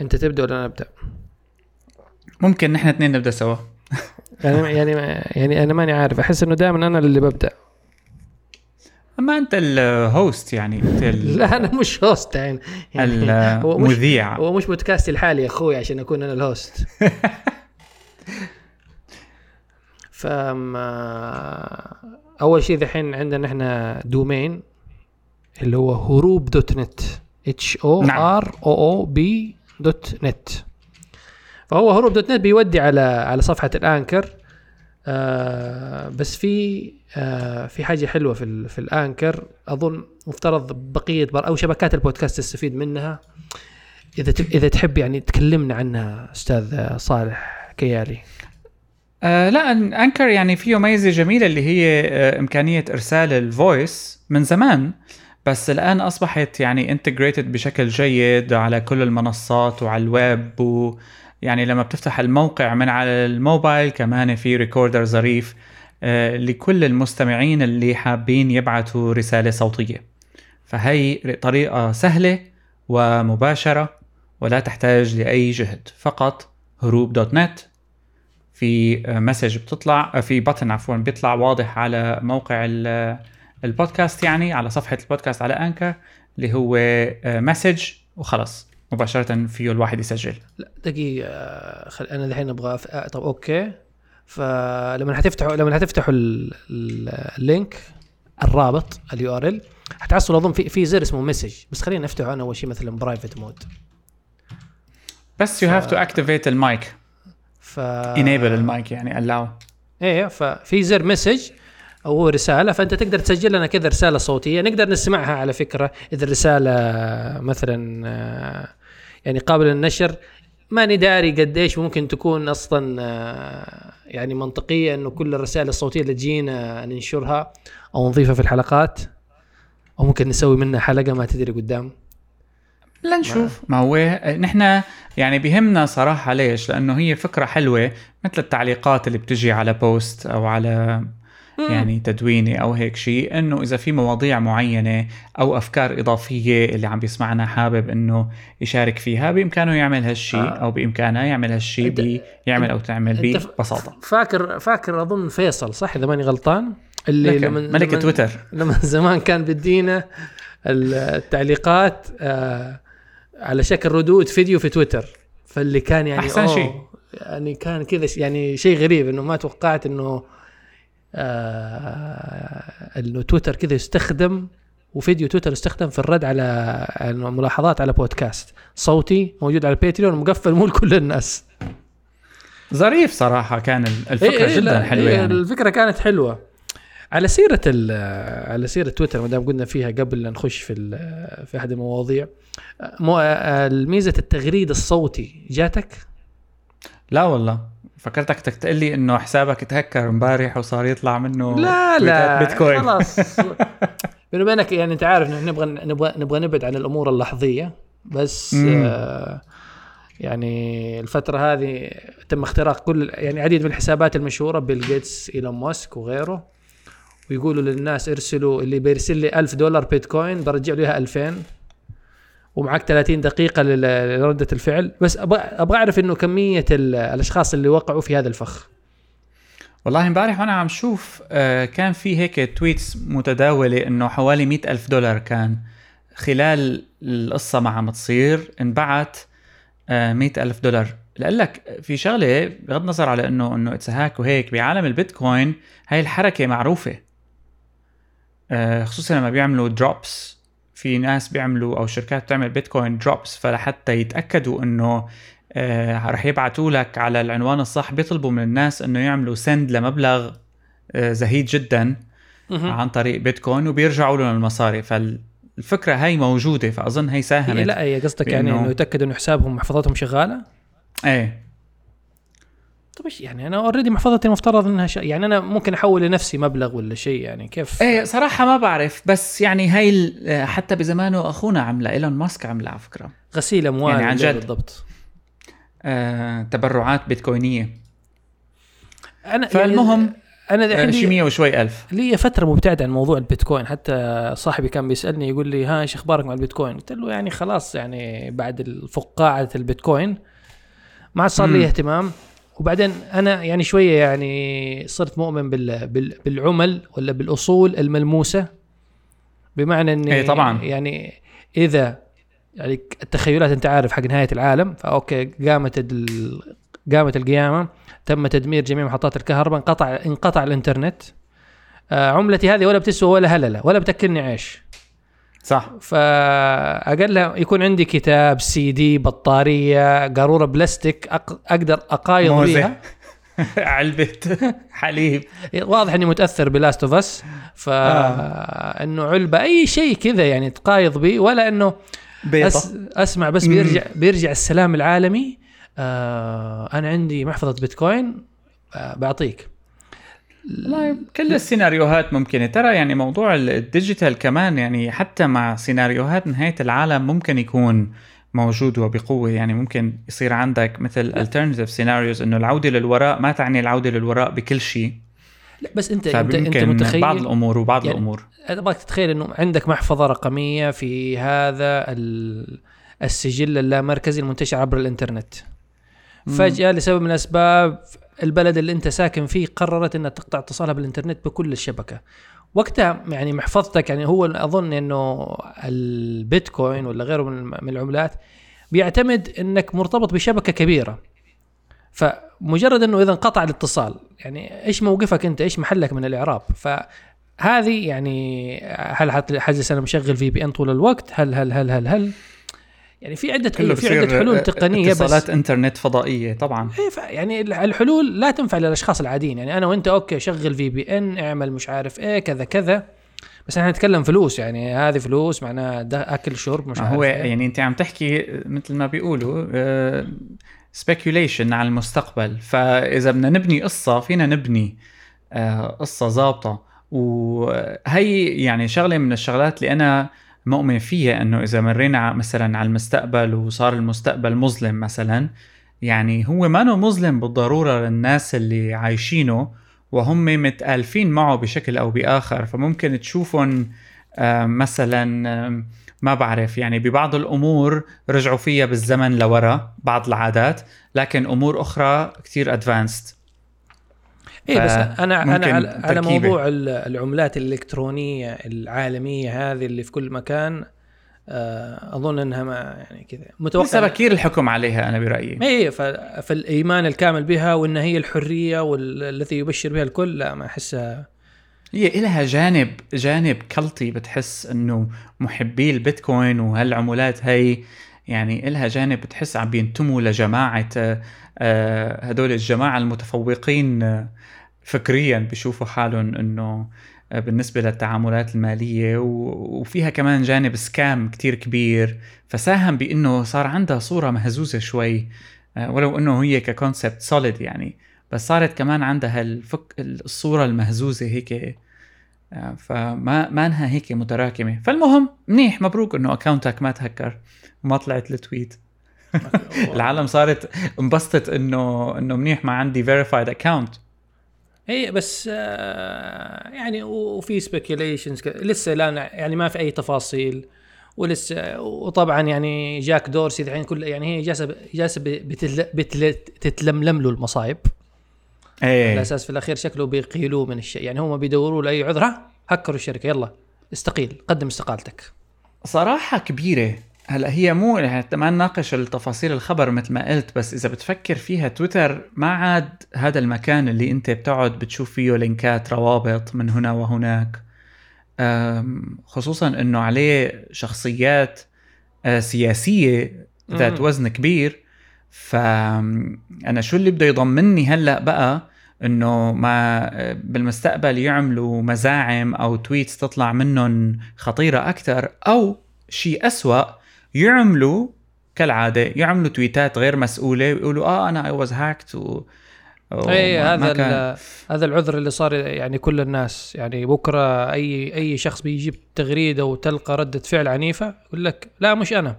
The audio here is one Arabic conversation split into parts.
انت تبدأ ولا أنا أبدأ؟ ممكن نحن اثنين نبدأ سوا. يعني يعني يعني أنا ماني عارف. أحس إنه دائما أنا اللي ببدأ. أما أنت ال host يعني أنت ال- لا أنا مش host يعني. يعني المذيع هو مش بودكاستي الحالي يا أخوي عشان أكون أنا ال host فما أول شيء ذحين عندنا إحنا دومين اللي هو هروب dot net H O R O O B dot net. فهو هروب dot net بيودي على على صفحة ال Anchor. آه بس في آه في حاجة حلوة في في ال Anchor. أظن مفترض بقية بر أو شبكات البودكاست تستفيد منها. إذا إذا تحب يعني تكلمنا عنها أستاذ صالح كيالي. آه هلأ Anchor يعني فيه ميزة جميلة اللي هي آه إمكانية إرسال ال voice من زمان. بس الآن أصبحت يعني integrated بشكل جيد على كل المنصات وعلى الويب و يعني لما بتفتح الموقع من على الموبايل كمان في recorder ظريف آه لكل المستمعين اللي حابين يبعثوا رسالة صوتية. فهي طريقة سهلة ومباشرة ولا تحتاج لأي جهد. فقط هروب dot net في message بتطلع في button عفوا بيطلع واضح على موقع البودكاست يعني على صفحة البودكاست على Anchor اللي هو message وخلص مباشرة فيه الواحد يسجل. لا دقيقة آه، خل... أنا الحين أبغى. آه، طب okay. فلما حتفتحوا لما. ال... ال link الرابط ال URL حتحصلوا أظن في في زر اسمه message بس خلينا نفتحه أنا اول شيء مثلا private mode بس you have to activate المايك ف enable المايك يعني allow. إيه ففي زر مسج أو هو رسالة فأنت تقدر تسجل لنا كذا رسالة صوتية. نقدر نسمعها على فكرة. إذا الرسالة مثلا آه، يعني قابلة للنشر ماني داري قد إيش ممكن تكون أصلا آه، يعني منطقية إنه كل الرسائل الصوتية اللي تجينا ننشرها أو نضيفها في الحلقات أو ممكن نسوي منها حلقة ما تدري قدام. لنشوف ما هو نحن يعني بهمنا صراحة ليش؟ لأنه هي فكرة حلوة مثل التعليقات اللي بتجي على بوست أو على يعني تدوينه أو هيك شيء إنه إذا في مواضيع معينة أو أفكار إضافية اللي عم بيسمعنا حابب إنه يشارك فيها بإمكانه يعمل هالشيء آه. أو بامكانها يعمل هالشيء يعمل أو تعمل ببساطة. فاكر فاكر أظن فيصل صح؟ إذا ماني غلطان؟ اللي لكن لما ملك لما- تويتر. لما زمان كان بيدينا التعليقات آه على شكل ردود فيديو في تويتر. فاللي كان يعني أوه، شيء. يعني كان كذا يعني شيء غريب إنه ما توقعت إنه إنه تويتر كذا يستخدم وفيديو تويتر يستخدم في الرد على على ملاحظات على بودكاست. صوتي موجود على الباتريون ومقفل مو لكل الناس. ظريف صراحة كان الفكرة إيه إيه جدا حلوة إيه يعني. الفكرة كانت حلوة. على سيرة على سيرة تويتر ما دام قلنا فيها قبل لا نخش في في أحد المواضيع مو الميزه التغريد الصوتي جاتك؟ لا والله. فكرتك بدك تقول لي إنه حسابك تهكر امبارح وصار يطلع منه لا لا بيتكوين. خلاص. بيني وبينك يعني أنت عارف نبغى نبغى نبغى نبعد عن الأمور اللحظية بس مم. آه يعني الفترة هذه تم اختراق كل يعني عديد من الحسابات المشهورة بيل جيتس إيلون ماسك وغيره ويقولوا للناس ارسلوا اللي بيرسل لي 1000 دولار بيتكوين برجع له اياها 2000 ومعك 30 دقيقة لردة الفعل. بس أبغى أبغى أعرف إنه كمية ال- الأشخاص اللي وقعوا في هذا الفخ. والله امبارح وأنا عم شوف آه، كان في هيك tweets متداولة إنه حوالي مئة ألف دولار كان خلال القصة ما عم تصير. انبعت مئة ألف دولار. لك في شغلة بغض النظر على انه إنه it's hack وهيك بعالم البيتكوين هاي الحركة معروفة. آه، خصوصا لما بيعملوا drops في ناس بيعملوا أو شركات بتعمل بيتكوين drops فلحتى يتأكدوا إنه آه رح يبعتوا لك على العنوان الصح بيطلبوا من الناس إنه يعملوا send لمبلغ آه زهيد جدا عن طريق بيتكوين وبيرجعوا لهم المصاري. فالفكرة هاي موجودة فأظن هي ساهمت لا هي قصدك يعني إنه يتاكد إنه حسابهم محفظتهم شغالة؟ إيه. طيب إيش يعني؟ أنا already محفظتي المفترض إنها ش... يعني أنا ممكن أحول لنفسي مبلغ ولا شيء يعني كيف؟ إيه صراحة ما بعرف بس يعني آه، حتى بزمانه أخونا عمله إيلون ماسك عمله على فكرة. غسيل أموال يعني عن جد. بالضبط آه تبرعات بيتكوينية. أنا فالمهم يعني أنا الحين شي 100 وشوي ألف. لي فترة مبتعد عن موضوع البيتكوين حتى صاحبي كان بيسألني يقول لي ها إيش أخبارك مع البيتكوين؟ قلت له يعني خلاص يعني بعد فقاعه البيتكوين ما عاد صار لي اهتمام. وبعدين أنا يعني شوية يعني صرت مؤمن بال بالعمل ولا بالأصول الملموسة. بمعنى إني اي طبعا. يعني إذا يعني التخيلات أنت عارف حق نهاية العالم ف okay قامت ال... قامت القيامة تم تدمير جميع محطات الكهرباء انقطع انقطع الإنترنت. آه عملتي هذه ولا بتسوى ولا هللة ولا بتأكلني عيش. صح. فاقلها يكون عندي كتاب سي دي بطارية قارورة بلاستيك أق... أقدر أقايض بيها. علبه حليب. واضح إني متأثر ب Last of Us. فانه آه. علبة أي شيء كذا يعني تقايض به ولا إنه أس... أسمع بس بيرجع بيرجع السلام العالمي. آه أنا عندي محفظة بيتكوين. آه بعطيك. والله كل السيناريوهات ممكنة ترى يعني موضوع ال digital كمان يعني حتى مع سيناريوهات نهاية العالم ممكن يكون موجود وبقوة. يعني ممكن يصير عندك مثل alternative scenarios إنه العودة للوراء ما تعني العودة للوراء بكل شيء. لا بس انت انت أنت متخيل بعض الأمور وبعض يعني الأمور. أبغاك تتخيل إنه عندك محفظة رقمية في هذا السجل اللامركزي المنتشر عبر الإنترنت. فجأة لسبب من الأسباب البلد اللي انت ساكن فيه قررت إنها تقطع اتصالها بالإنترنت بكل الشبكة. وقتها يعني محفظتك يعني هو أظن إنه البيتكوين ولا غيره من العملات بيعتمد إنك مرتبط بشبكة كبيرة. فمجرد إنه إذا انقطع الاتصال يعني إيش موقفك أنت؟ إيش محلك من الإعراب؟ فهذه يعني هل حجلس أنا مشغل VPN طول الوقت؟ هل هل هل هل هل؟ يعني في عدة في عدة حلول تقنية بس اتصالات إنترنت فضائية طبعا. إيه يعني الحلول لا تنفع للأشخاص العاديين. يعني أنا وأنت okay شغل VPN اعمل مش عارف إيه كذا كذا. بس إحنا نتكلم فلوس يعني هذه فلوس معناها أكل شرب مش عارف هو إيه. يعني أنت عم تحكي مثل ما بيقولوا سبيكيوليشن على المستقبل. فإذا بدنا نبني قصة فينا نبني آه، قصة ظابطة. وهي يعني شغلة من الشغلات اللي أنا مؤمن فيها إنه إذا مرينا مثلا على المستقبل وصار المستقبل مظلم مثلا يعني هو ما مظلم بالضرورة للناس اللي عايشينه وهم متألفين معه بشكل أو بآخر. فممكن تشوفهم آه، مثلا آه، ما بعرف يعني ببعض الأمور رجعوا فيها بالزمن لورا بعض العادات لكن أمور أخرى كثير ادفانسد إيه بس أنا أنا على, على موضوع العملات الإلكترونية العالمية هذه اللي في كل مكان آه، أظن إنها ما يعني كذا متوقع لسه بكير الحكم عليها أنا برأيي. اي فالإيمان الكامل بها وإن هي الحرية والتي يبشر بها الكل لا ما أحسها. هي إلها جانب جانب كلطي بتحس إنه محبي البيتكوين وهالعملات هي يعني إلها جانب بتحس عم بينتموا لجماعة آه، هدول الجماعة المتفوقين فكريا بيشوفوا حالهم إنه آه، بالنسبة للتعاملات المالية وفيها كمان جانب سكام كتير كبير فساهم بإنه صار عندها صورة مهزوزة شوي آه، ولو إنه هي ك concept solid يعني بس صارت كمان عندها الفك الصورة المهزوزة هيك آه، فما ما انها هيك متراكمة. فالمهم منيح مبروك انه اكونتك ما تهكر وما طلعت ال tweet العالم صارت انبسطت انه انه منيح ما عندي verified account اي بس آه يعني وفي speculations لسه لا يعني ما في أي تفاصيل. ولسه وطبعا يعني جاك دورسي الحين كل يعني هي جالسة جالسة بتتلملم له المصايب. إيه. على أساس في الأخير شكله بيقيلوه من الشيء. يعني هم بيدوروا له اي عذر هكروا الشركة. يلا استقيل قدم استقالتك. صراحة كبيرة. هلا هي مو حتى ما نناقش التفاصيل الخبر مثل ما قلت بس إذا بتفكر فيها تويتر ما عاد هذا المكان اللي أنت بتقعد بتشوف فيه لينكات روابط من هنا وهناك. خصوصا إنه عليه شخصيات آه، سياسية ذات وزن كبير. فانا شو اللي بده يضمني هلأ بقى؟ إنه ما آه، بالمستقبل يعملوا مزاعم أو tweets تطلع منهم خطيرة أكثر أو شيء أسوأ يعملوا كالعادة يعملوا تويتات غير مسؤولة ويقولوا آه أنا I was hacked و اي هذا كان... هذا العذر اللي صار يعني كل الناس. يعني بكرة أي أي شخص بيجيب تغريدة وتلقى ردة فعل عنيفة يقول لك لا مش أنا.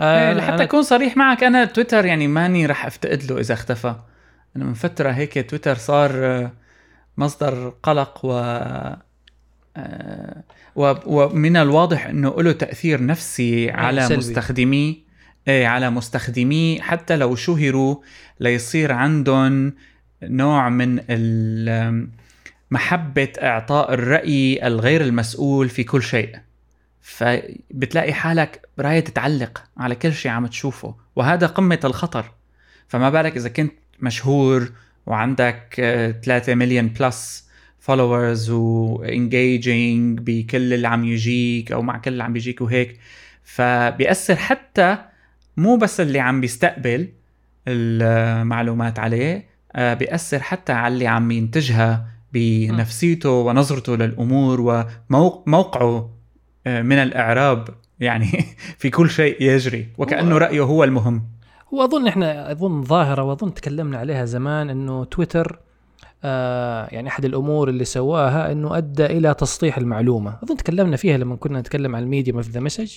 آه إيه لحتى أنا... أكون صريح معك أنا تويتر يعني ماني راح أفتقد له إذا اختفى. أنا من فترة هيك تويتر صار مصدر قلق و آه، ومن الواضح إنه له تأثير نفسي على سلبي. مستخدمي. إيه على مستخدمي. حتى لو شهروا ليصير عندهم نوع من محبة إعطاء الرأي الغير المسؤول في كل شيء. فبتلاقي حالك راية تتعلق على كل شيء عم تشوفه وهذا قمة الخطر. فما بالك إذا كنت مشهور وعندك 3 مليون plus followers و engaging بكل اللي عم يجيك أو مع كل اللي عم بيجيك وهيك. فبيأثر حتى مو بس اللي عم بيستقبل المعلومات عليه آه، بيأثر حتى على اللي عم ينتجها بنفسيته ونظرته للأمور وموقعه آه، من الإعراب. يعني في كل شيء يجري وكأنه رأيه هو المهم. وأظن إحنا أظن ظاهرة وأظن تكلمنا عليها زمان إنه تويتر آه يعني أحد الأمور اللي سواها إنه أدى إلى تسطيح المعلومة. أظن تكلمنا فيها لما كنا نتكلم عن الميديا في the message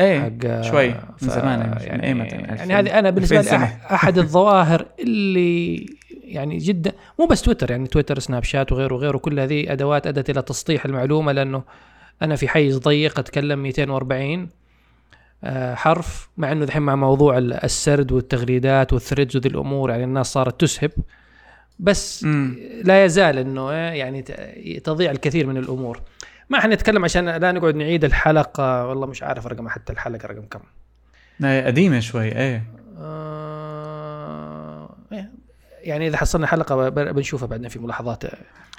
إيه شوي من زمان يعني يعني, يعني هذه أنا بالنسبة لي أحد الظواهر اللي يعني جدا مو بس تويتر يعني تويتر سناب شات وغيره وغيره كل هذه أدوات أدت إلى تسطيح المعلومة لأنه أنا في حيز ضيق أتكلم 240 آه، حرف مع إنه دحين مع موضوع السرد والتغريدات والثريدز وذي الأمور يعني الناس صارت تسهب. بس م. لا يزال إنه آه، يعني تضيع الكثير من الأمور. ما حنتكلم عشان لا نقعد نعيد الحلقة. والله مش عارف رقم حتى الحلقة رقم كم. قديمة شوي إيه. آه إيه، يعني إذا حصلنا حلقة بنشوفها بعدين في ملاحظات.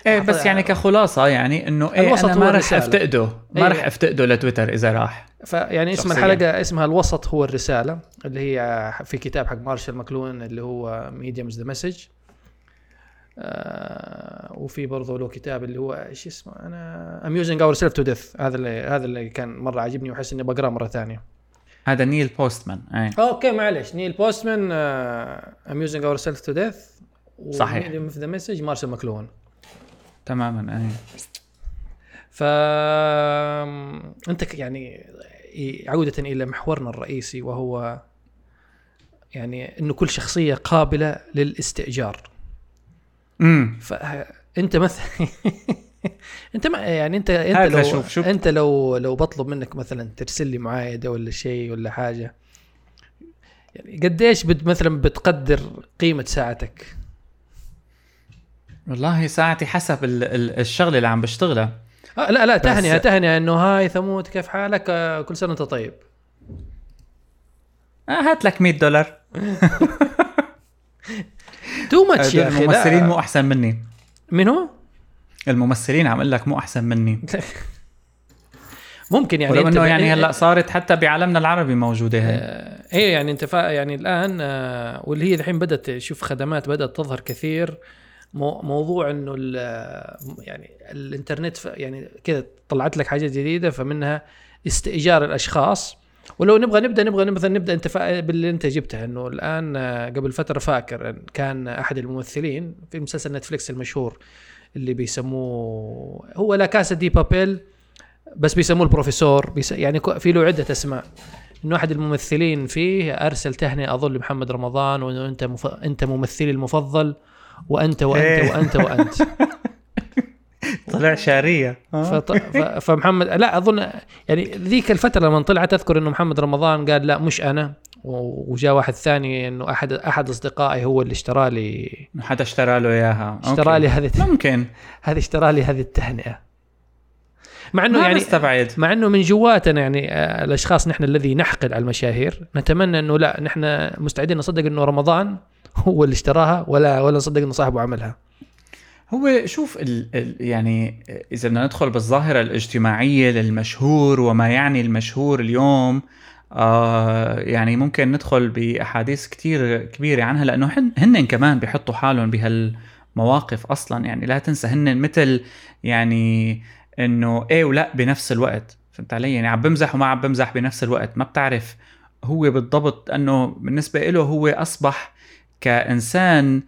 إيه بس يعني كخلاصة يعني إنه إيه أنا ما راح أفتقده ما راح إيه. أفتقده لتويتر إذا راح. فيعني اسم الحلقة اسمها الوسط هو الرسالة اللي هي في كتاب حق مارشال ماكلون اللي هو medium is the message وفي برضه له كتاب اللي هو إيش اسمه أنا amusing ourselves to death هذا اللي هذا اللي كان مرة عاجبني وأحس إني بقرأه مرة ثانية. هذا نيل بوستمان أي. أوكي معلش نيل بوستمان amusing ourselves to death صحيح. في the message مارشال ماكلون. تماما اي ف أنت يعني عودة إلى محورنا الرئيسي وهو يعني إنه كل شخصية قابلة للاستئجار. امم فانت مثلا انت ما يعني انت انت لو شوف شوف. انت لو لو بطلب منك مثلا ترسل لي معايدة ولا شيء ولا حاجة يعني قديش بت مثلا بتقدر قيمة ساعتك؟ والله ساعتي حسب ال ال الشغلة اللي عم بشتغلها. آه لا لا تهنئه تهنئه إنه هاي ثمود كيف حالك؟ آه كل سنة وأنت طيب. آه هات لك 100 دولار. too much يا أخي الممثلين مو أحسن مني. من هو؟ الممثلين عم أقول لك مو أحسن مني. ممكن يعني إنه يعني هلأ صارت حتى بعالمنا العربي موجودة هي. آه إيه يعني انت يعني الآن آه واللي هي الحين بدأت شوف خدمات بدأت تظهر كثير. موضوع إنه يعني الإنترنت يعني كذا طلعت لك حاجات جديدة فمنها استئجار الأشخاص. ولو نبغى نبدأ نبغى مثلا نبدأ أنت باللي أنت جبته إنه الآن آه، قبل فترة فاكر كان أحد الممثلين في مسلسل نتفليكس المشهور اللي بيسموه هو لا كاسا دي بابيل بس بيسموه البروفيسور. بيس يعني في له عدة أسماء. إنه احد الممثلين فيه أرسل تهنئة اظن لمحمد رمضان وإنه أنت مف... أنت ممثلي المفضل وأنت وأنت إيه. وأنت وأنت. طلع شعرية. فط... ف... فمحمد لا أظن يعني ذيك الفترة لما طلعت أذكر إنه محمد رمضان قال لا مش أنا. وجاء واحد ثاني إنه احد أحد أصدقائي هو اللي اشترى لي حدا اشترى له إياها. اشترى لي هذه ممكن. هذه اشترى لي هذه التهنئة. مع إنه يعني مستبعد. مع إنه من جواتنا يعني آه، الأشخاص نحن الذي نحقد على المشاهير نتمنى إنه لا نحن مستعدين نصدق إنه رمضان هو اللي اشتراها ولا ولا نصدق إنه صاحبه عملها. هو شوف ال ال يعني إذا بدنا ندخل بالظاهرة الاجتماعية للمشهور وما يعني المشهور اليوم آه يعني ممكن ندخل بأحاديث كتير كبيرة عنها لأنه هن, هن كمان بيحطوا حالهم بهالمواقف أصلا. يعني لا تنسى هن مثل يعني إنه إيه ولا بنفس الوقت. فهمت علي؟ يعني عم بمزح وما عم بمزح بنفس الوقت. ما بتعرف هو بالضبط إنه بالنسبة له هو أصبح كإنسان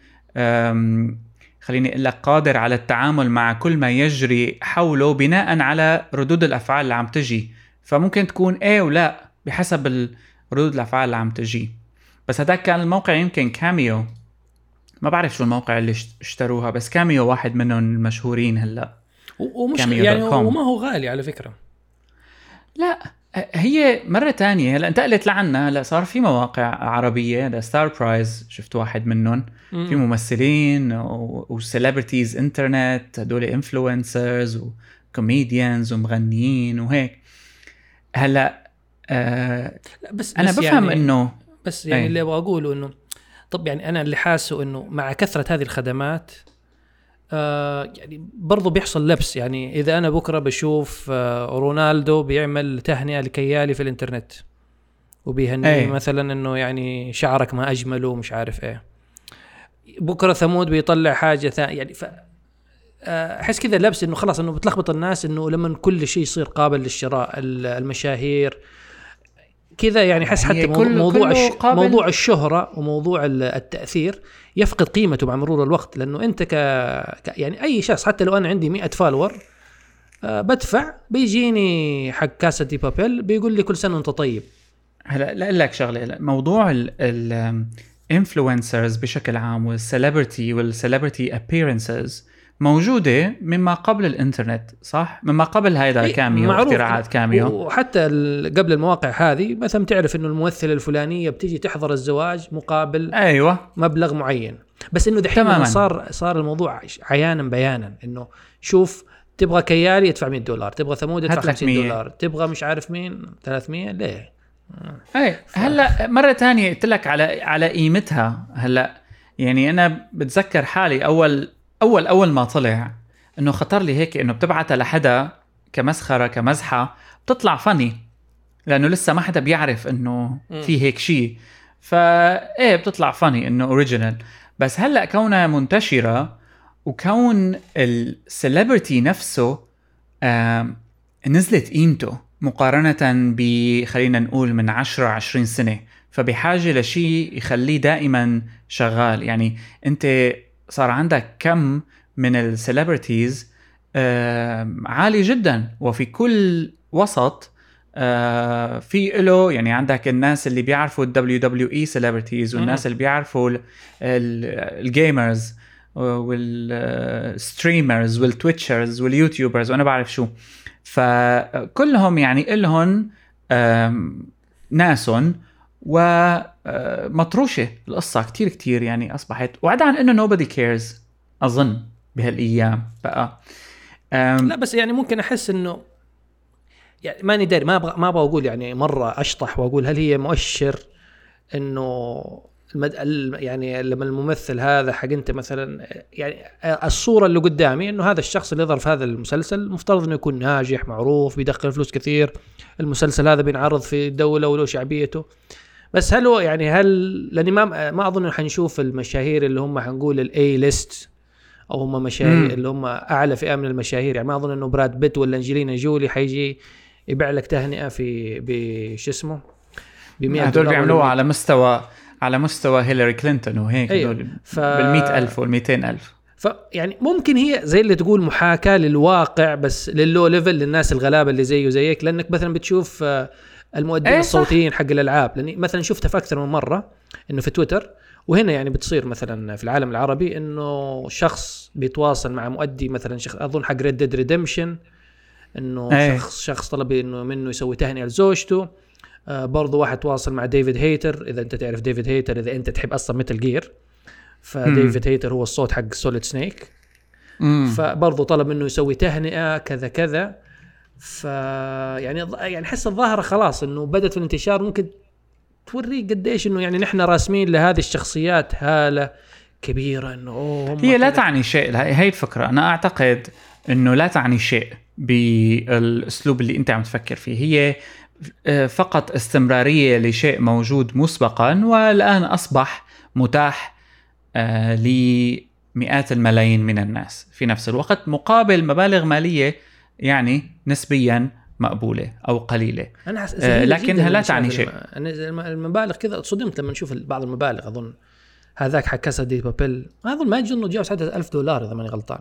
خليني أقول لك قادر على التعامل مع كل ما يجري حوله بناء على ردود الأفعال اللي عم تجي. فممكن تكون إيه ولا بحسب ردود الأفعال اللي عم تجي. بس هذاك كان الموقع يمكن كاميو ما بعرف شو الموقع اللي اشتروها بس كاميو واحد منهم المشهورين هلأ. ومش يعني وما هو غالي على فكرة. لا هي مرة تانية. هلأ انتقلت لعنا. هلأ صار في مواقع عربية هذا ستار برايز شفت واحد منهم. في ممثلين و celebrities انترنت هدول influencers و comedians ومغنيين وهيك. هلأ آه لا بس أنا بس بفهم يعني انه بس يعني اللي أبغى أقوله إنه طب يعني أنا اللي حاسه إنه مع كثرة هذه الخدمات آه يعني برضو بيحصل لبس. يعني إذا أنا بكرة بشوف آه رونالدو بيعمل تهنئة لكيالي في الإنترنت وبيهنيه مثلا إنه يعني شعرك ما أجمله ومش عارف إيه. بكرة ثمود بيطلع حاجة ثانية يعني ف آه، أحس كذا لبس إنه خلاص إنه بتلخبط الناس إنه لما كل شيء يصير قابل للشراء المشاهير كذا يعني أحس حتى كل موضوع الش... موضوع الشهرة وموضوع التأثير يفقد قيمته مع مرور الوقت لأنه أنت ك... ك... يعني أي شخص حتى لو أنا عندي 100 follower أه بدفع بيجيني حق كاسا دي بابيل بيقول لي كل سنة وأنت طيب. هلا لا لك شغلة موضوع ال influencers بشكل عام وال celebrity وال celebrity appearances موجودة مما قبل الإنترنت صح؟ مما قبل هيدا إيه كاميو اختراعات كاميو. وحتى قبل المواقع هذه مثلا تعرف إنه الممثلة الفلانية بتيجي تحضر الزواج مقابل أيوه. مبلغ معين. بس إنه دحين صار صار الموضوع عيانا بيانا. إنه شوف تبغى كيالي يدفع 100 دولار تبغى ثمود يدفع 50 دولار تبغى مش عارف مين 300 ليه؟ أي ف... هلأ مرة ثانية قلت لك على على قيمتها هلأ. يعني أنا بتذكر حالي أول اول أول ما طلع إنه خطر لي هيك إنه بتبعتها لحدا كمسخرة كمزحة بتطلع فني لأنه لسه ما حدا بيعرف إنه في هيك شيء فايه بتطلع فني إنه original بس هلأ كونها منتشرة وكون ال celebrity نفسه نزلت قيمته مقارنة ب خلينا نقول من 10 20 سنة. فبحاجة لشيء يخليه دائما شغال. يعني أنت صار عندك كم من ال celebrities عالي جدا. وفي كل وسط آه في له يعني عندك الناس اللي بيعرفوا ال WWE celebrities والناس اللي بيعرفوا الجيمرز والستريمرز والتويتشرز واليوتيوبرز وأنا بعرف شو. فكلهم يعني إلهم ناسهم. ومطروشه القصة كتير كتير يعني أصبحت. وعدا عن إنه nobody cares أظن بهالأيام بقى. لا بس يعني ممكن أحس إنه يعني ماني داري ما أبغى ما أبغى أقول يعني مرة أشطح وأقول هل هي مؤشر إنه المد... يعني لما الممثل هذا حق أنت مثلا يعني الصورة اللي قدامي إنه هذا الشخص اللي يظهر في هذا المسلسل مفترض إنه يكون ناجح معروف بيدخل فلوس كثير المسلسل هذا بينعرض في دولة وله شعبيته. بس هل هو يعني هل لأني ما ما أظن حنشوف المشاهير اللي هم حنقول ال A-list أو هم مشاهير اللي هم أعلى فئة من المشاهير. يعني ما أظن إنه براد بيت ولا أنجلينا جولي حيجي يبيع لك تهنئة في بشو اسمه؟ ب 100 هدول بيعملوها على مستوى على مستوى هيلاري كلينتون وهيك أيوه. هدول ف... بال ألف وال 200 ألف فيعني ممكن هي زي اللي تقول محاكاة للواقع بس لل low level للناس الغلابة اللي زيه زيك لأنك مثلا بتشوف آه، المؤدين أيه الصوتيين حق الألعاب. لأني مثلا شفتها في أكثر من مرة إنه في تويتر وهنا يعني بتصير مثلا في العالم العربي إنه شخص بيتواصل مع مؤدي مثلا شخص أظن حق ريد ديد ريدمشن إنه أيه. شخص شخص طلب إنه منه يسوي تهنئة لزوجته. آه برضو واحد تواصل مع ديفيد هيتر إذا أنت تعرف ديفيد هيتر إذا أنت تحب أصلا ميتال جير فديفيد هيتر هو الصوت حق سوليد سنيك فبرضه طلب منه يسوي تهنئة كذا كذا. ف يعني يعني أحس الظاهرة خلاص إنه بدأت في الانتشار. ممكن توريك قديش إنه يعني نحن راسمين لهذه الشخصيات هالة كبيرة إنه أوه هي لا تعني شيء. هي الفكرة. أنا أعتقد إنه لا تعني شيء بالأسلوب اللي أنت عم تفكر فيه. هي آه، فقط استمرارية لشيء موجود مسبقا والآن أصبح متاح آه، لمئات الملايين من الناس في نفس الوقت مقابل مبالغ مالية يعني نسبيا مقبولة أو قليلة. أنا آه لكنها لا تعني شيء؟ أنا المبالغ كذا صدمت لما نشوف بعض المبالغ أظن هذاك حق كاسا دي بابيل. اظن ما يجوز إنه تجاوز حتى 1000 دولار إذا ماني غلطان.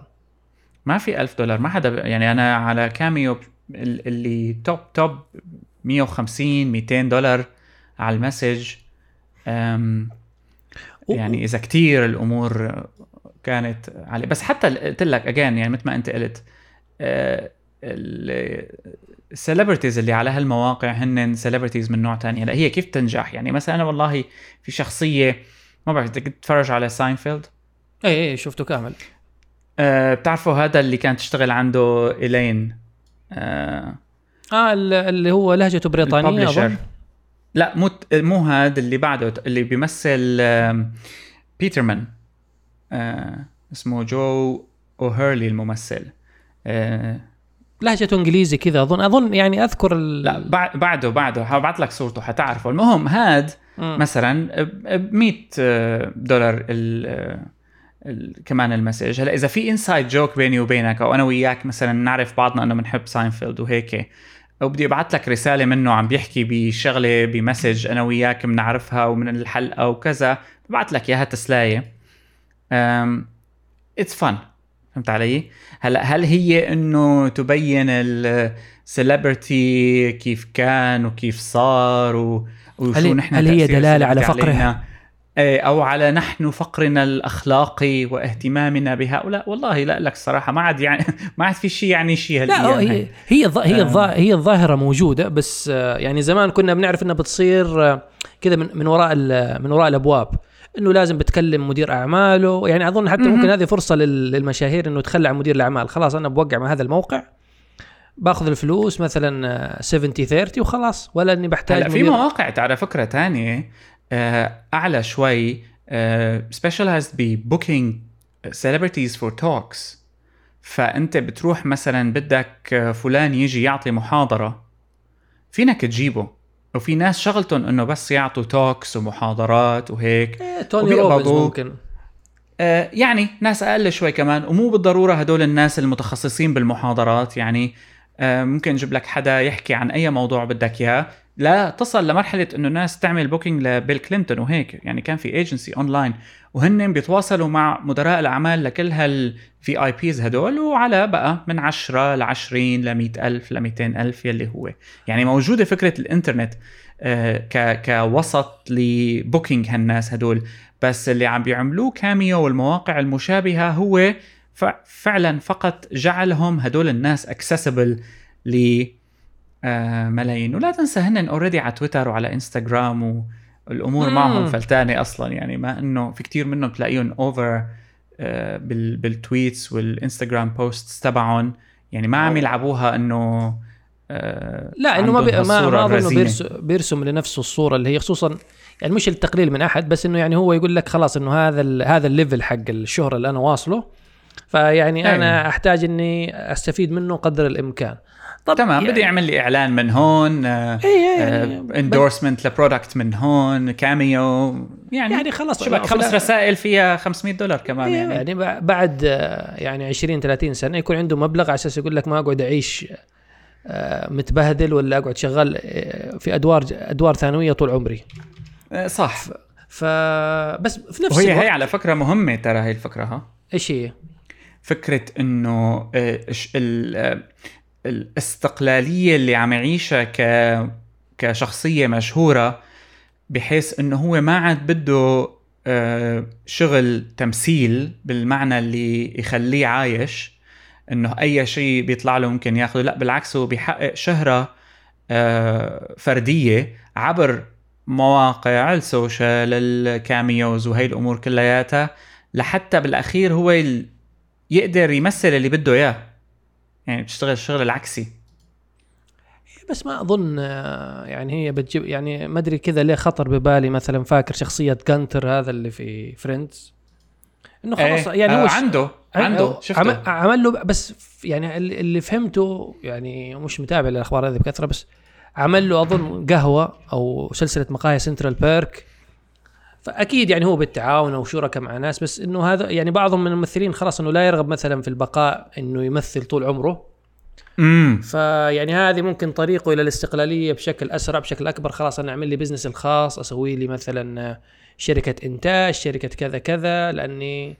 ما في 1000 دولار ما حدا يعني أنا على كاميو اللي top top 150 200 دولار على ال message يعني إذا كتير الأمور كانت عليه بس حتى قلت لك again يعني مثل ما أنت قلت ال celebrities اللي على هالمواقع هن celebrities من نوع تاني. هلا هي كيف تنجح؟ يعني مثلا أنا والله في شخصية ما بعرف بدك تتفرج على ساينفيلد اي اي شفته كامل. أه بتعرفوا هذا اللي كانت تشتغل عنده إلين آه, آه اللي هو لهجته بريطانية أظن. لا مو مو هذا اللي بعده اللي بيمثل بيترمان آه اسمه جو اوهيرلي الممثل. آه لهجته إنجليزي كذا. اظن أظن يعني أذكر ال... لا بعده بعده. هبعث لك صورته حتعرفه. المهم هاد م. مثلا ب 100 دولار ال كمان ال message. هلا إذا في inside joke بيني وبينك أو أنا وياك مثلا نعرف بعضنا إنه بنحب ساينفيلد وهيك أو بدي أبعث لك رسالة منه عم بيحكي بشغلة ب message أنا وياك بنعرفها ومن الحلقة وكذا. ببعث لك إياها تسلاية. it's fun فهمت علي؟ هلا هل هي إنه تبين ال celebrity كيف كان وكيف صار و... وشو نحن هل هي دلالة على فقره إيه، أو على نحن فقرنا الأخلاقي واهتمامنا بهؤلاء؟ والله لا لك الصراحه ما عاد يعني ما عاد في شيء يعني شيء لا هي هي الظ... هي الظ... هي الظاهرة موجودة بس آه، يعني زمان كنا بنعرف إنها بتصير آه، كذا من من وراء من وراء الأبواب. إنه لازم بتكلم مدير أعماله. يعني أظن حتى ممكن هذه فرصة للمشاهير إنه تخلى عن مدير الأعمال. خلاص أنا بوقع مع هذا الموقع باخذ الفلوس مثلا 70 30 وخلاص ولا إني بحتاج هلا في مواقع على فكرة ثانية آه، أعلى شوي specialized ب booking celebrities for talks فأنت بتروح مثلا بدك فلان يجي يعطي محاضرة فينك تجيبه؟ وفي ناس شغلتهم إنه بس يعطوا talks ومحاضرات وهيك. إيه توني روبنز ممكن. آه يعني ناس أقل شوي كمان. ومو بالضرورة هدول الناس المتخصصين بالمحاضرات. يعني آه ممكن نجيب لك حدا يحكي عن أي موضوع بدك إياه. لا تصل لمرحلة إنه الناس تعمل booking لبيل كلينتون وهيك. يعني كان في agency online وهن بيتواصلوا مع مدراء الأعمال لكل هال VIPs هدول وعلى بقى من 10 ل 20 ل 100000 ل 200000 يلي هو. يعني موجودة فكرة الإنترنت آه، ك كوسط ل booking هالناس هدول. بس اللي عم بيعملوه كاميو والمواقع المشابهة هو فعلا فقط جعلهم هدول الناس accessible ل آه، ملايين. ولا تنسى هن already على تويتر وعلى إنستغرام والامور مم. معهم فلتانة أصلا. يعني ما إنه في كتير منهم تلاقيهم over بال tweets والانستغرام posts تبعهم. يعني ما عم يلعبوها إنه آه، لا إنه ما بي ما ما أظن بيرسم, بيرسم لنفسه الصورة اللي هي خصوصا يعني مش التقليل من أحد بس إنه يعني هو يقول لك خلاص إنه هذا هذا ال level حق الشهرة اللي أنا واصله. فيعني أيوة. أنا أحتاج إني أستفيد منه قدر الإمكان. طب تمام يعني بدي يعمل لي إعلان من هون endorsement ل product من هون كاميو يعني يعني خلص شبك خمس رسائل فيها 500 دولار كمان إيه، يعني. يعني بعد آه، يعني 20 30 سنة يكون عنده مبلغ على أساس يقول لك ما أقعد أعيش آه، متبهدل ولا أقعد شغال آه، في أدوار أدوار ثانوية طول عمري. صح. ف بس في نفس وهي الوقت... هي على فكرة مهمة ترى هي الفكرة ها؟ إيش هي؟ فكرة إنه الاستقلالية اللي عم يعيشها ك كشخصية مشهورة بحيث إنه هو ما عاد بده آه، شغل تمثيل بالمعنى اللي يخليه عايش إنه أي شيء بيطلع له ممكن ياخذه لا بالعكس هو بيحقق شهرة آه، فردية عبر مواقع ال social ال Cameos وهي الأمور كلياتها لحتى بالأخير هو يقدر يمثل اللي بده إياه. يعني بتشتغل الشغل العكسي. بس ما أظن آه، يعني هي بتجيب يعني ما أدري كذا ليه خطر ببالي مثلا فاكر شخصية جانتر هذا اللي في فريندز إنه خلاص إيه يعني هو آه عنده عنده شفته. عمل له بس يعني اللي فهمته يعني مش متابع الاخبار هذه بكثرة بس عمل له أظن قهوة أو سلسلة مقاهي سنترال بيرك فأكيد يعني هو بالتعاون أو شركاء مع ناس بس إنه هذا يعني بعضهم من الممثلين خلاص إنه لا يرغب مثلا في البقاء إنه يمثل طول عمره. امم فيعني هذه ممكن طريقه إلى الاستقلالية بشكل أسرع بشكل أكبر. خلاص أنا أعمل لي business الخاص أسوي لي مثلا شركة إنتاج شركة كذا كذا لأني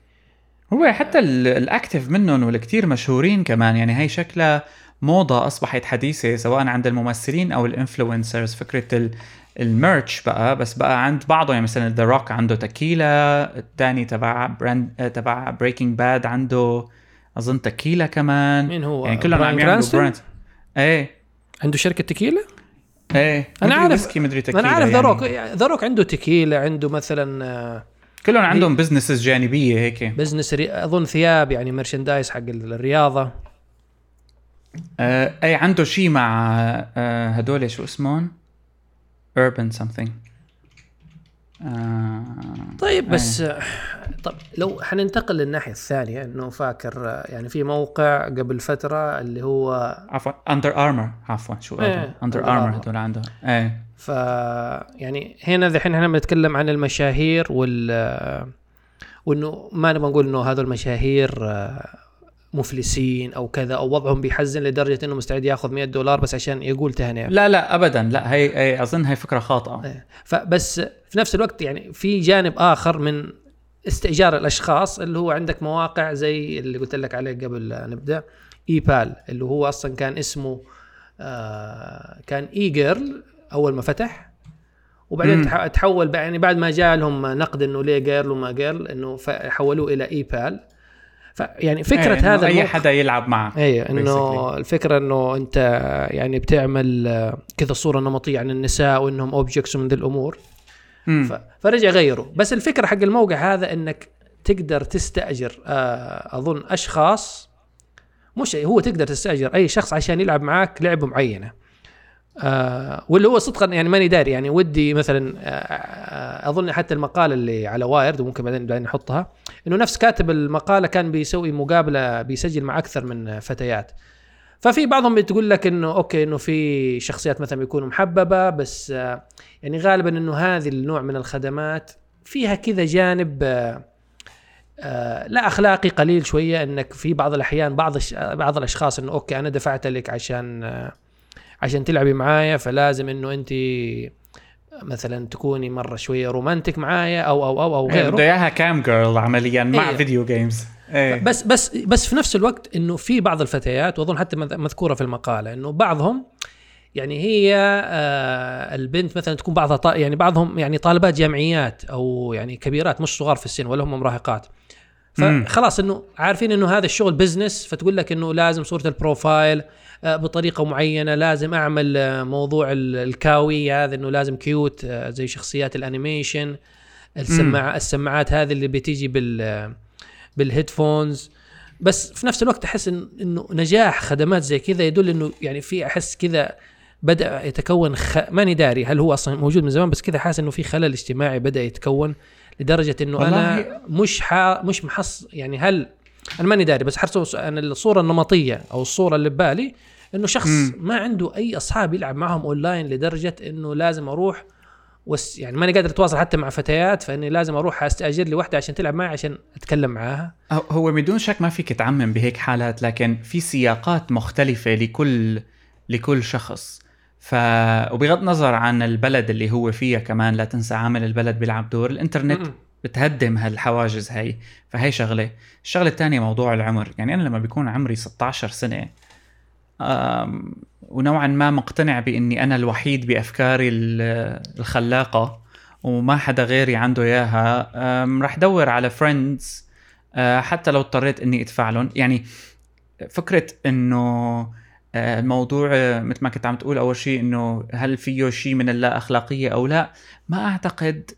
هو حتى ال active منهم والكثير مشهورين كمان. يعني هي شكلها موضة أصبحت حديثة سواء عند الممثلين أو ال influencers فكرة ال merch بقى بس بقى عند بعضه يعني مثلا ذا روك عنده تكيلا الثاني تبع brand تبع بريكنج باد عنده أظن تكيلا كمان مين هو؟ يعني كلهم عم يعملوا؟ brand إيه عنده شركة تكيلا إيه أنا عارف مدري تكيلا أنا عارف ذا. روك ذا روك عنده تكيلا عنده مثلا آه، كلهم عندهم businesses جانبية هيك business ري... أظن ثياب يعني merchandise حق الرياضة آه اي عنده شيء مع آه هدول شو اسمهم؟ Urban something. آه طيب بس آه، طب لو حننتقل للناحية الثانية إنه فاكر يعني في موقع قبل فترة اللي هو عفوا اندر ارمر عفوا شو إيه، اندر Under Armour. هدول عندهم. إيه. ف يعني هنا ذحين إحنا بنتكلم عن المشاهير وال وإنه ما نبغى نقول إنه هذول المشاهير آه، مفلسين أو كذا أو وضعهم بيحزن لدرجة إنه مستعد ياخذ 100 دولار بس عشان يقول تهنئة. لا لا ابدا. لا هي, هي أظن هي فكرة خاطئة. إيه. فبس في نفس الوقت يعني في جانب آخر من استئجار الأشخاص اللي هو عندك مواقع زي اللي قلت لك عليه قبل لا نبدأ اي بال اللي هو أصلا كان اسمه آه كان E-Girl أول ما فتح. وبعدين مم. تح- تحول يعني بعد ما جاء لهم نقد إنه ليه girl وما girl إنه حولوه إلى E-Pal فيعني فكرة إنه هذا أي حدا يلعب معك اي إنه. الفكرة إنه أنت يعني بتعمل آه، كذا صورة نمطية عن النساء وإنهم objects ومن ذي الأمور. ف... فرجع غيروا بس الفكرة حق الموقع هذا إنك تقدر تستأجر آه أظن أشخاص مش هو تقدر تستأجر أي شخص عشان يلعب معاك لعبة معينة آه واللي هو صدقا يعني ماني داري يعني ودي مثلا آه آه أظن حتى المقالة اللي على Wired وممكن بعدين بعدين نحطها إنه نفس كاتب المقالة كان بيسوي مقابلة بيسجل مع أكثر من فتيات. ففي بعضهم بتقول لك إنه okay إنه في شخصيات مثلا بيكونوا محببة بس آه يعني غالبا إنه هذه النوع من الخدمات فيها كذا جانب آه آه لا أخلاقي قليل شوية إنك في بعض الأحيان بعض بعض الأشخاص إنه okay أنا دفعت لك عشان آه عشان تلعبي معايا فلازم إنه انت مثلا تكوني مرة شوية romantic معايا أو أو أو أو إيه، غيره بده إياها cam girl عمليا مع إيه. video games إيه بس بس بس في نفس الوقت إنه في بعض الفتيات وأظن حتى مذ- مذكورة في المقالة إنه بعضهم يعني هي آه البنت مثلا تكون بعضها طا يعني بعضهم يعني طالبات جامعيات أو يعني كبيرات مش صغار في السن ولا هم مراهقات. فخلاص إنه عارفين إنه هذا الشغل business فتقول لك إنه لازم صورة ال profile بطريقة معينة لازم أعمل آه، موضوع ال- ال kawaii هذا إنه لازم cute آه، زي شخصيات ال animation السماعة السماعات هذه اللي بتيجي بال آه، بال headphones. بس في نفس الوقت أحس إنه نجاح خدمات زي كذا يدل إنه يعني في أحس كذا بدأ يتكون خ... ماني داري هل هو أصلا موجود من زمان بس كذا حاسس إنه في خلل اجتماعي بدأ يتكون لدرجة إنه أنا مش ح... مش محص يعني هل أنا ماني داري بس حرص أنا الصورة النمطية أو الصورة اللي ببالي إنه شخص. ما عنده أي أصحاب يلعب معهم اونلاين لدرجة إنه لازم أروح وس يعني ماني قادر أتواصل حتى مع فتيات فإني لازم أروح أستأجر لي واحدة عشان تلعب معي عشان أتكلم معاها هو- بدون شك ما فيك تعمم بهيك حالات لكن في سياقات مختلفة لكل لكل شخص ف وبغض النظر عن البلد اللي هو فيها كمان لا تنسى عامل البلد بيلعب دور الإنترنت م-م. بتهدم هالحواجز هاي. فهي شغلة. الشغلة الثانية موضوع العمر. يعني أنا لما بيكون عمري 16 سنة أم، ونوعا ما مقتنع بإني أنا الوحيد بأفكاري ال- الخلاقة وما حدا غيري عنده إياها أم، رح دور على فريندز حتى لو اضطريت إني أدفع لهم. يعني فكرة إنه آه، الموضوع آه، مثل ما كنت عم تقول أول شيء إنه هل فيه شيء من اللا أخلاقية أو لا ما أعتقد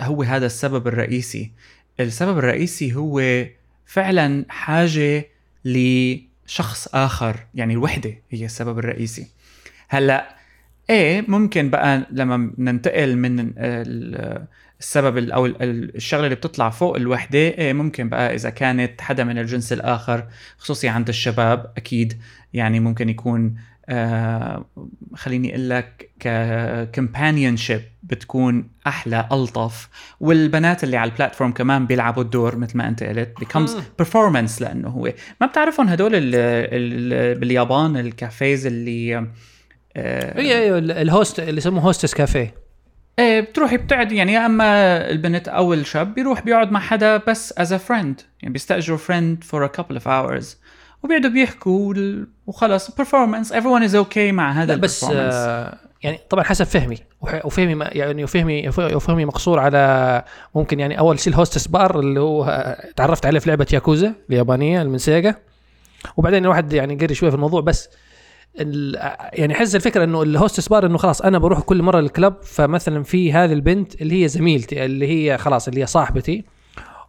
هو هذا السبب الرئيسي. السبب الرئيسي هو فعلا حاجة لشخص آخر يعني الوحدة هي السبب الرئيسي. هلأ إيه ممكن بقى لما ننتقل من ال- السبب ال- أو ال- الشغلة اللي بتطلع فوق الوحدة إيه ممكن بقى إذا كانت حدا من الجنس الآخر خصوصي عند الشباب أكيد يعني ممكن يكون آه خليني أقول لك ك companionship بتكون أحلى ألطف. والبنات اللي على ال platform كمان بيلعبوا الدور مثل ما أنت قلت becomes مم. performance لأنه هو. ما بتعرفهم هدول ال ال باليابان ال cafes اللي آه، هي ال- ال host اللي يسموه hostess cafe إيه بتروحي بتقعد يعني يا أما البنت أو الشاب بيروح بيقعد مع حدا بس as a friend. يعني بيستأجروا friend for a couple of hours. وبيقعدوا بيحكوا وخلص. Performance everyone is okay مع هذا لا بس آه يعني طبعا حسب فهمي. وفهمي يعني وفهمي وفهمي مقصور على ممكن يعني أول شيء ال hostess bar اللي هو تعرفت عليه في لعبة ياكوزا اليابانية من سيجا وبعدين الواحد يعني قري شوية في الموضوع بس يعني حس الفكرة إنه ال hostess bar إنه خلاص أنا بروح كل مرة لل club فمثلا في هذه البنت اللي هي زميلتي اللي هي خلاص اللي هي صاحبتي.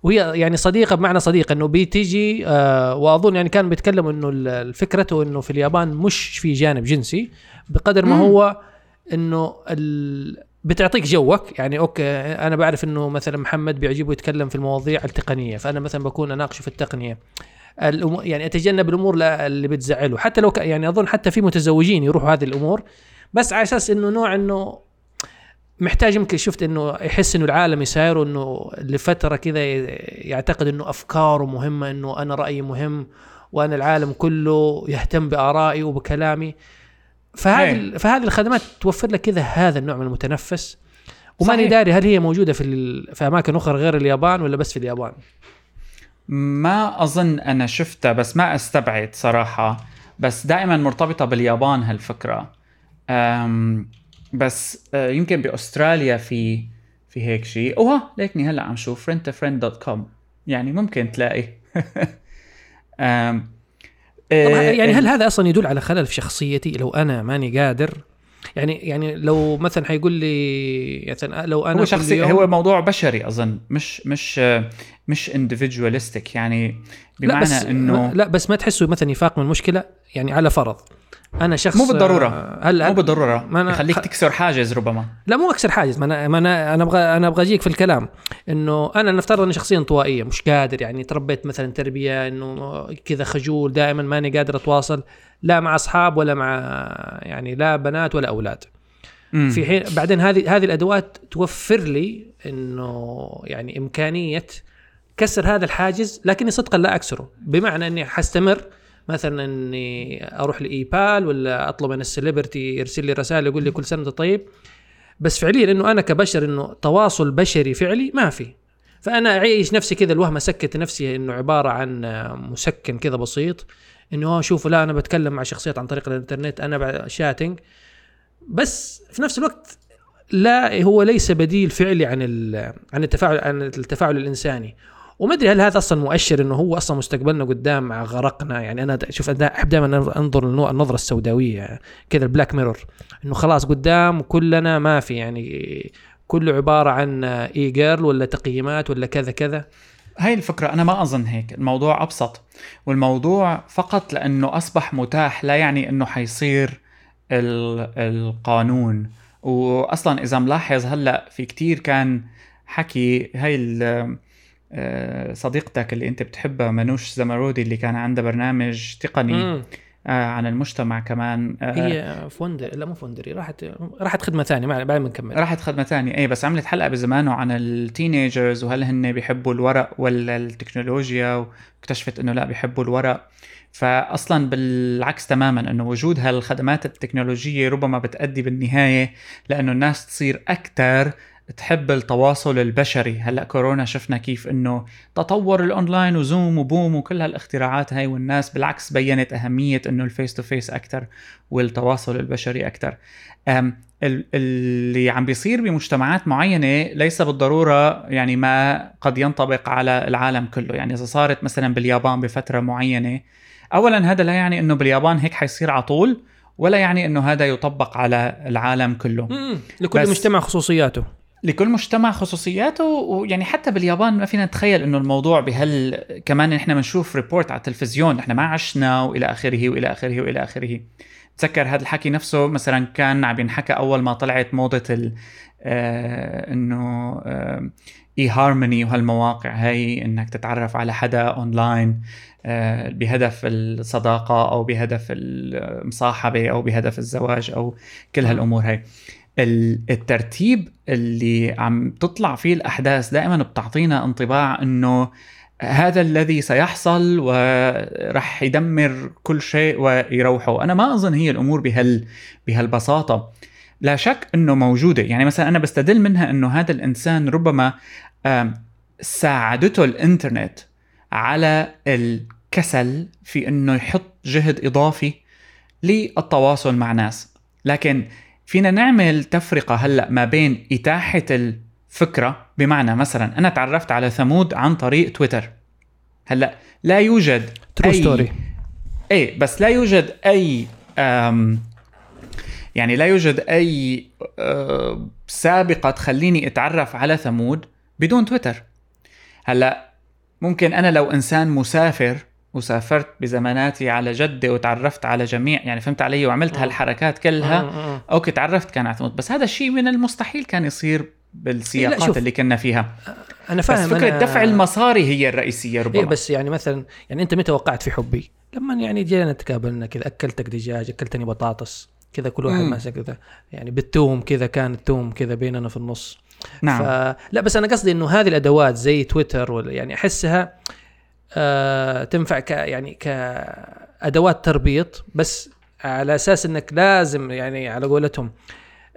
وهي يعني صديقة بمعنى صديقه إنه بتيجي آه وأظن يعني كان بيتكلم إنه فكرته إنه في اليابان مش في جانب جنسي بقدر ما هو إنه بتعطيك جوك يعني أوكي أنا بعرف إنه مثلا محمد بيعجبه يتكلم في المواضيع التقنية فأنا مثلا بكون أناقشه في التقنية. يعني أتجنب الأمور اللي بتزعله. حتى لو يعني أظن حتى في متزوجين يروحوا هذه الأمور بس على أساس إنه نوع إنه محتاج يمكن شفت إنه يحس إنه العالم يساير إنه لفترة كذا يعتقد إنه أفكاره مهمة إنه أنا رأيي مهم وأنا العالم كله يهتم بآرائي وبكلامي. فهذه فهذه الخدمات توفر لك كذا هذا النوع من المتنفس. وماني داري هل هي موجودة في في أماكن أخرى غير اليابان ولا بس في اليابان؟ ما أظن أنا شفتها بس ما استبعد صراحة. بس دائما مرتبطة باليابان هالفكرة. بس آه، يمكن بأستراليا في في هيك شيء اوه ليكني هلأ عم شوف friend dot com يعني ممكن تلاقي. يعني هل هذا أصلا يدل على خلل في شخصيتي؟ لو أنا ماني قادر يعني يعني لو مثلا حيقول لي مثلا لو أنا هو شخصي هو موضوع بشري أظن مش مش مش individualistic يعني بمعنى لا بس إنه لا بس ما تحسه مثلا يفاق من المشكلة يعني على فرض. أنا شخص مو بالضرورة. هل مو بالضرورة. ما أنا يخليك تكسر حاجز ربما. لا مو أكسر حاجز ما أنا ما أنا أنا أبغى أنا أبغى أجيك في الكلام. إنه أنا نفترض أني شخصيه انطوائيه مش قادر يعني تربيت مثلا تربية إنه كذا خجول دائما ماني قادر أتواصل. لا مع أصحاب ولا مع يعني لا بنات ولا أولاد. مم. في حين بعدين هذه هذه الأدوات توفر لي إنه يعني إمكانية كسر هذا الحاجز لكني صدقا لا أكسره. بمعنى إني حستمر مثلا إني أروح لإيبال ولا أطلب من السليبرتي يرسل لي رسائل يقول لي كل سنة طيب. بس فعليا إنه أنا كبشر إنه تواصل بشري فعلي ما في. فأنا أعيش نفسي كذا الوهم أسكت نفسي إنه عبارة عن مسكن كذا بسيط. إنه شوفوا لا أنا بتكلم مع شخصيات عن طريق الإنترنت أنا شاتنج بس في نفس الوقت لا هو ليس بديل فعلي عن عن التفاعل عن التفاعل الإنساني. وما أدري هل هذا أصلا مؤشر إنه هو أصلا مستقبلنا قدام مع غرقنا. يعني أنا شوف أحب دائما أنظر النظرة السوداوية كذا ال Black Mirror إنه خلاص قدام كلنا ما في يعني كله عبارة عن E-Girl ولا تقييمات ولا كذا كذا. هاي الفكرة أنا ما أظن هيك. الموضوع أبسط. والموضوع فقط لأنه أصبح متاح لا يعني أنه حيصير القانون. وأصلا إذا ملاحظ هلأ في كتير كان حكي هاي آه، صديقتك اللي أنت بتحبها منوش زمرودي اللي كان عندها برنامج تقني عن المجتمع كمان. آه هي فوندر لا مو Wondery راحت راحت خدمه ثانية بعد ما نكمل. راحت خدمه ثانية. اي بس عملت حلقة بزمانه عن ال teenagers وهل هن بيحبوا الورق ولا التكنولوجيا واكتشفت إنه لا بيحبوا الورق. فأصلا بالعكس تماما إنه وجود هالخدمات التكنولوجية ربما بتأدي بالنهاية لأنه الناس تصير أكثر تحب التواصل البشري. هلأ كورونا شفنا كيف إنه تطور الأونلاين و Zoom وبوم وكل هالاختراعات هاي والناس بالعكس بينت أهمية إنه ال face to face أكثر والتواصل البشري أكثر اللي عم بيصير بمجتمعات معينة ليس بالضرورة يعني ما قد ينطبق على العالم كله. يعني إذا صارت مثلا باليابان بفترة معينة اولا هذا لا يعني إنه باليابان هيك حيصير على طول ولا يعني إنه هذا يطبق على العالم كله. لكل مجتمع خصوصياته. لكل مجتمع خصوصياته ويعني حتى باليابان ما فينا نتخيل إنه الموضوع بهال كمان إحنا بنشوف report على التلفزيون إحنا ما عشنا وإلى آخره وإلى آخره وإلى آخره. تذكر هذا الحكي نفسه مثلا كان عم ينحكى أول ما طلعت موضة ال آه إنه آه eHarmony وهالمواقع هاي إنك تتعرف على حدا اونلاين آه بهدف الصداقة أو بهدف المصاحبة أو بهدف الزواج أو كل هالأمور هاي. الترتيب اللي عم تطلع فيه الأحداث دائما بتعطينا انطباع إنه هذا الذي سيحصل ورح يدمر كل شيء ويروحه. أنا ما أظن هي الأمور بهال بهالبساطة. لا شك إنه موجودة. يعني مثلا أنا بستدل منها إنه هذا الإنسان ربما ساعدته الإنترنت على الكسل في إنه يحط جهد إضافي للتواصل مع ناس. لكن فينا نعمل تفرقة هلأ ما بين إتاحة الفكرة بمعنى مثلا أنا تعرفت على ثمود عن طريق تويتر. هلأ لا يوجد true story إيه بس لا يوجد أي أم يعني لا يوجد أي أه سابقة تخليني أتعرف على ثمود بدون تويتر. هلأ ممكن أنا لو إنسان مسافر وسافرت بزماناتي على جدة وتعرفت على جميع يعني فهمت علي وعملت هالحركات كلها؟ أوكي تعرفت كان على بس هذا الشيء من المستحيل كان يصير بالسياقات اللي كنا فيها. أنا فاهم بس فكرة أنا... دفع المصاري هي الرئيسية ربما. إيه بس يعني مثلا يعني أنت متى وقعت في حبي؟ لما يعني جينا تقابلنا كذا أكلتك دجاج أكلتني بطاطس كذا كل واحد ماسك كذا يعني بالتوم كذا كان التوم كذا بيننا في النص. نعم. ف... لا بس أنا قصدي إنه هذه الأدوات زي تويتر ولا يعني أحسها آه تنفع ك يعني كأدوات تربيط بس على أساس إنك لازم يعني على قولتهم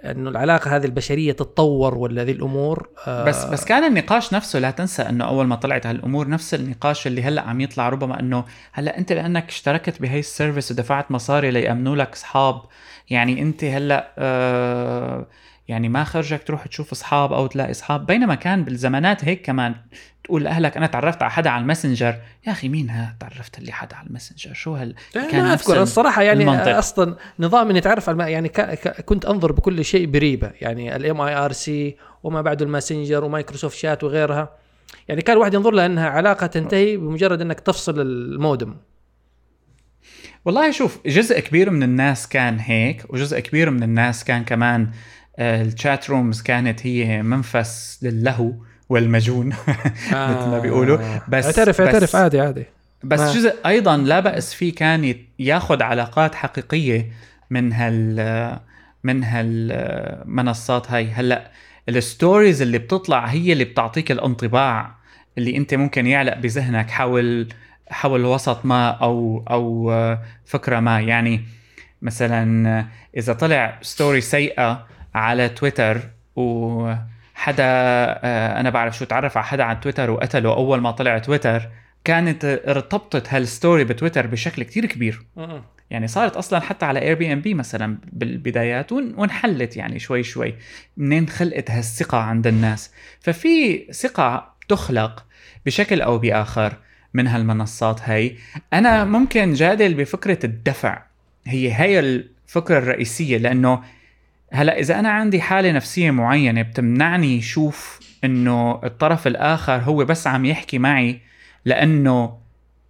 إنه العلاقة هذه البشرية تتطور ولا ذي الأمور آه بس بس كان النقاش نفسه لا تنسى إنه أول ما طلعت هالأمور نفس النقاش اللي هلأ عم يطلع ربما إنه هلأ أنت لأنك اشتركت بهي السيرفيس ودفعت مصاري ليأمنوا لك أصحاب يعني أنت هلأ آه يعني ما خرجك تروح تشوف أصحاب أو تلاقي أصحاب. بينما كان بالزمانات هيك كمان تقول لأهلك أنا تعرفت على حدا على الماسنجر. يا أخي مين ها تعرفت لي حدا على الماسنجر؟ شو هال كان ما أذكر الصراحة يعني المنطق. أصلا نظام إني تعرف على يعني كنت أنظر بكل شيء بريبة. يعني ال mIRC وما بعده الماسنجر و Microsoft Chat وغيرها. يعني كان الواحد ينظر لها إنها علاقة تنتهي بمجرد إنك تفصل المودم. والله شوف جزء كبير من الناس كان هيك وجزء كبير من الناس كان كمان ال chat rooms كانت هي منفس للهو والمجون مثل ما بيقولوا. بس اعترف اعترف عادي عادي. بس ما. جزء أيضا لا بأس فيه كان ياخذ علاقات حقيقية من هال من هالمنصات هاي. هلأ ال stories اللي بتطلع هي اللي بتعطيك الانطباع اللي أنت ممكن يعلق بذهنك حول حول وسط ما أو أو فكرة ما. يعني مثلا إذا طلع story سيئة على تويتر وحدا آه، أنا بعرف شو تعرف على حدا على تويتر وقتله أول ما طلع تويتر كانت ارتبطت هال story بتويتر بشكل كتير كبير. يعني صارت أصلا حتى على Airbnb مثلا بالبدايات وانحلت يعني شوي شوي منين خلقت هالثقة عند الناس. ففي ثقة تخلق بشكل أو بآخر من هالمنصات هاي. أنا ممكن جادل بفكرة الدفع. هي هي الفكرة الرئيسية لأنه هلا إذا أنا عندي حالة نفسية معينة بتمنعني شوف إنه الطرف الآخر هو بس عم يحكي معي لأنه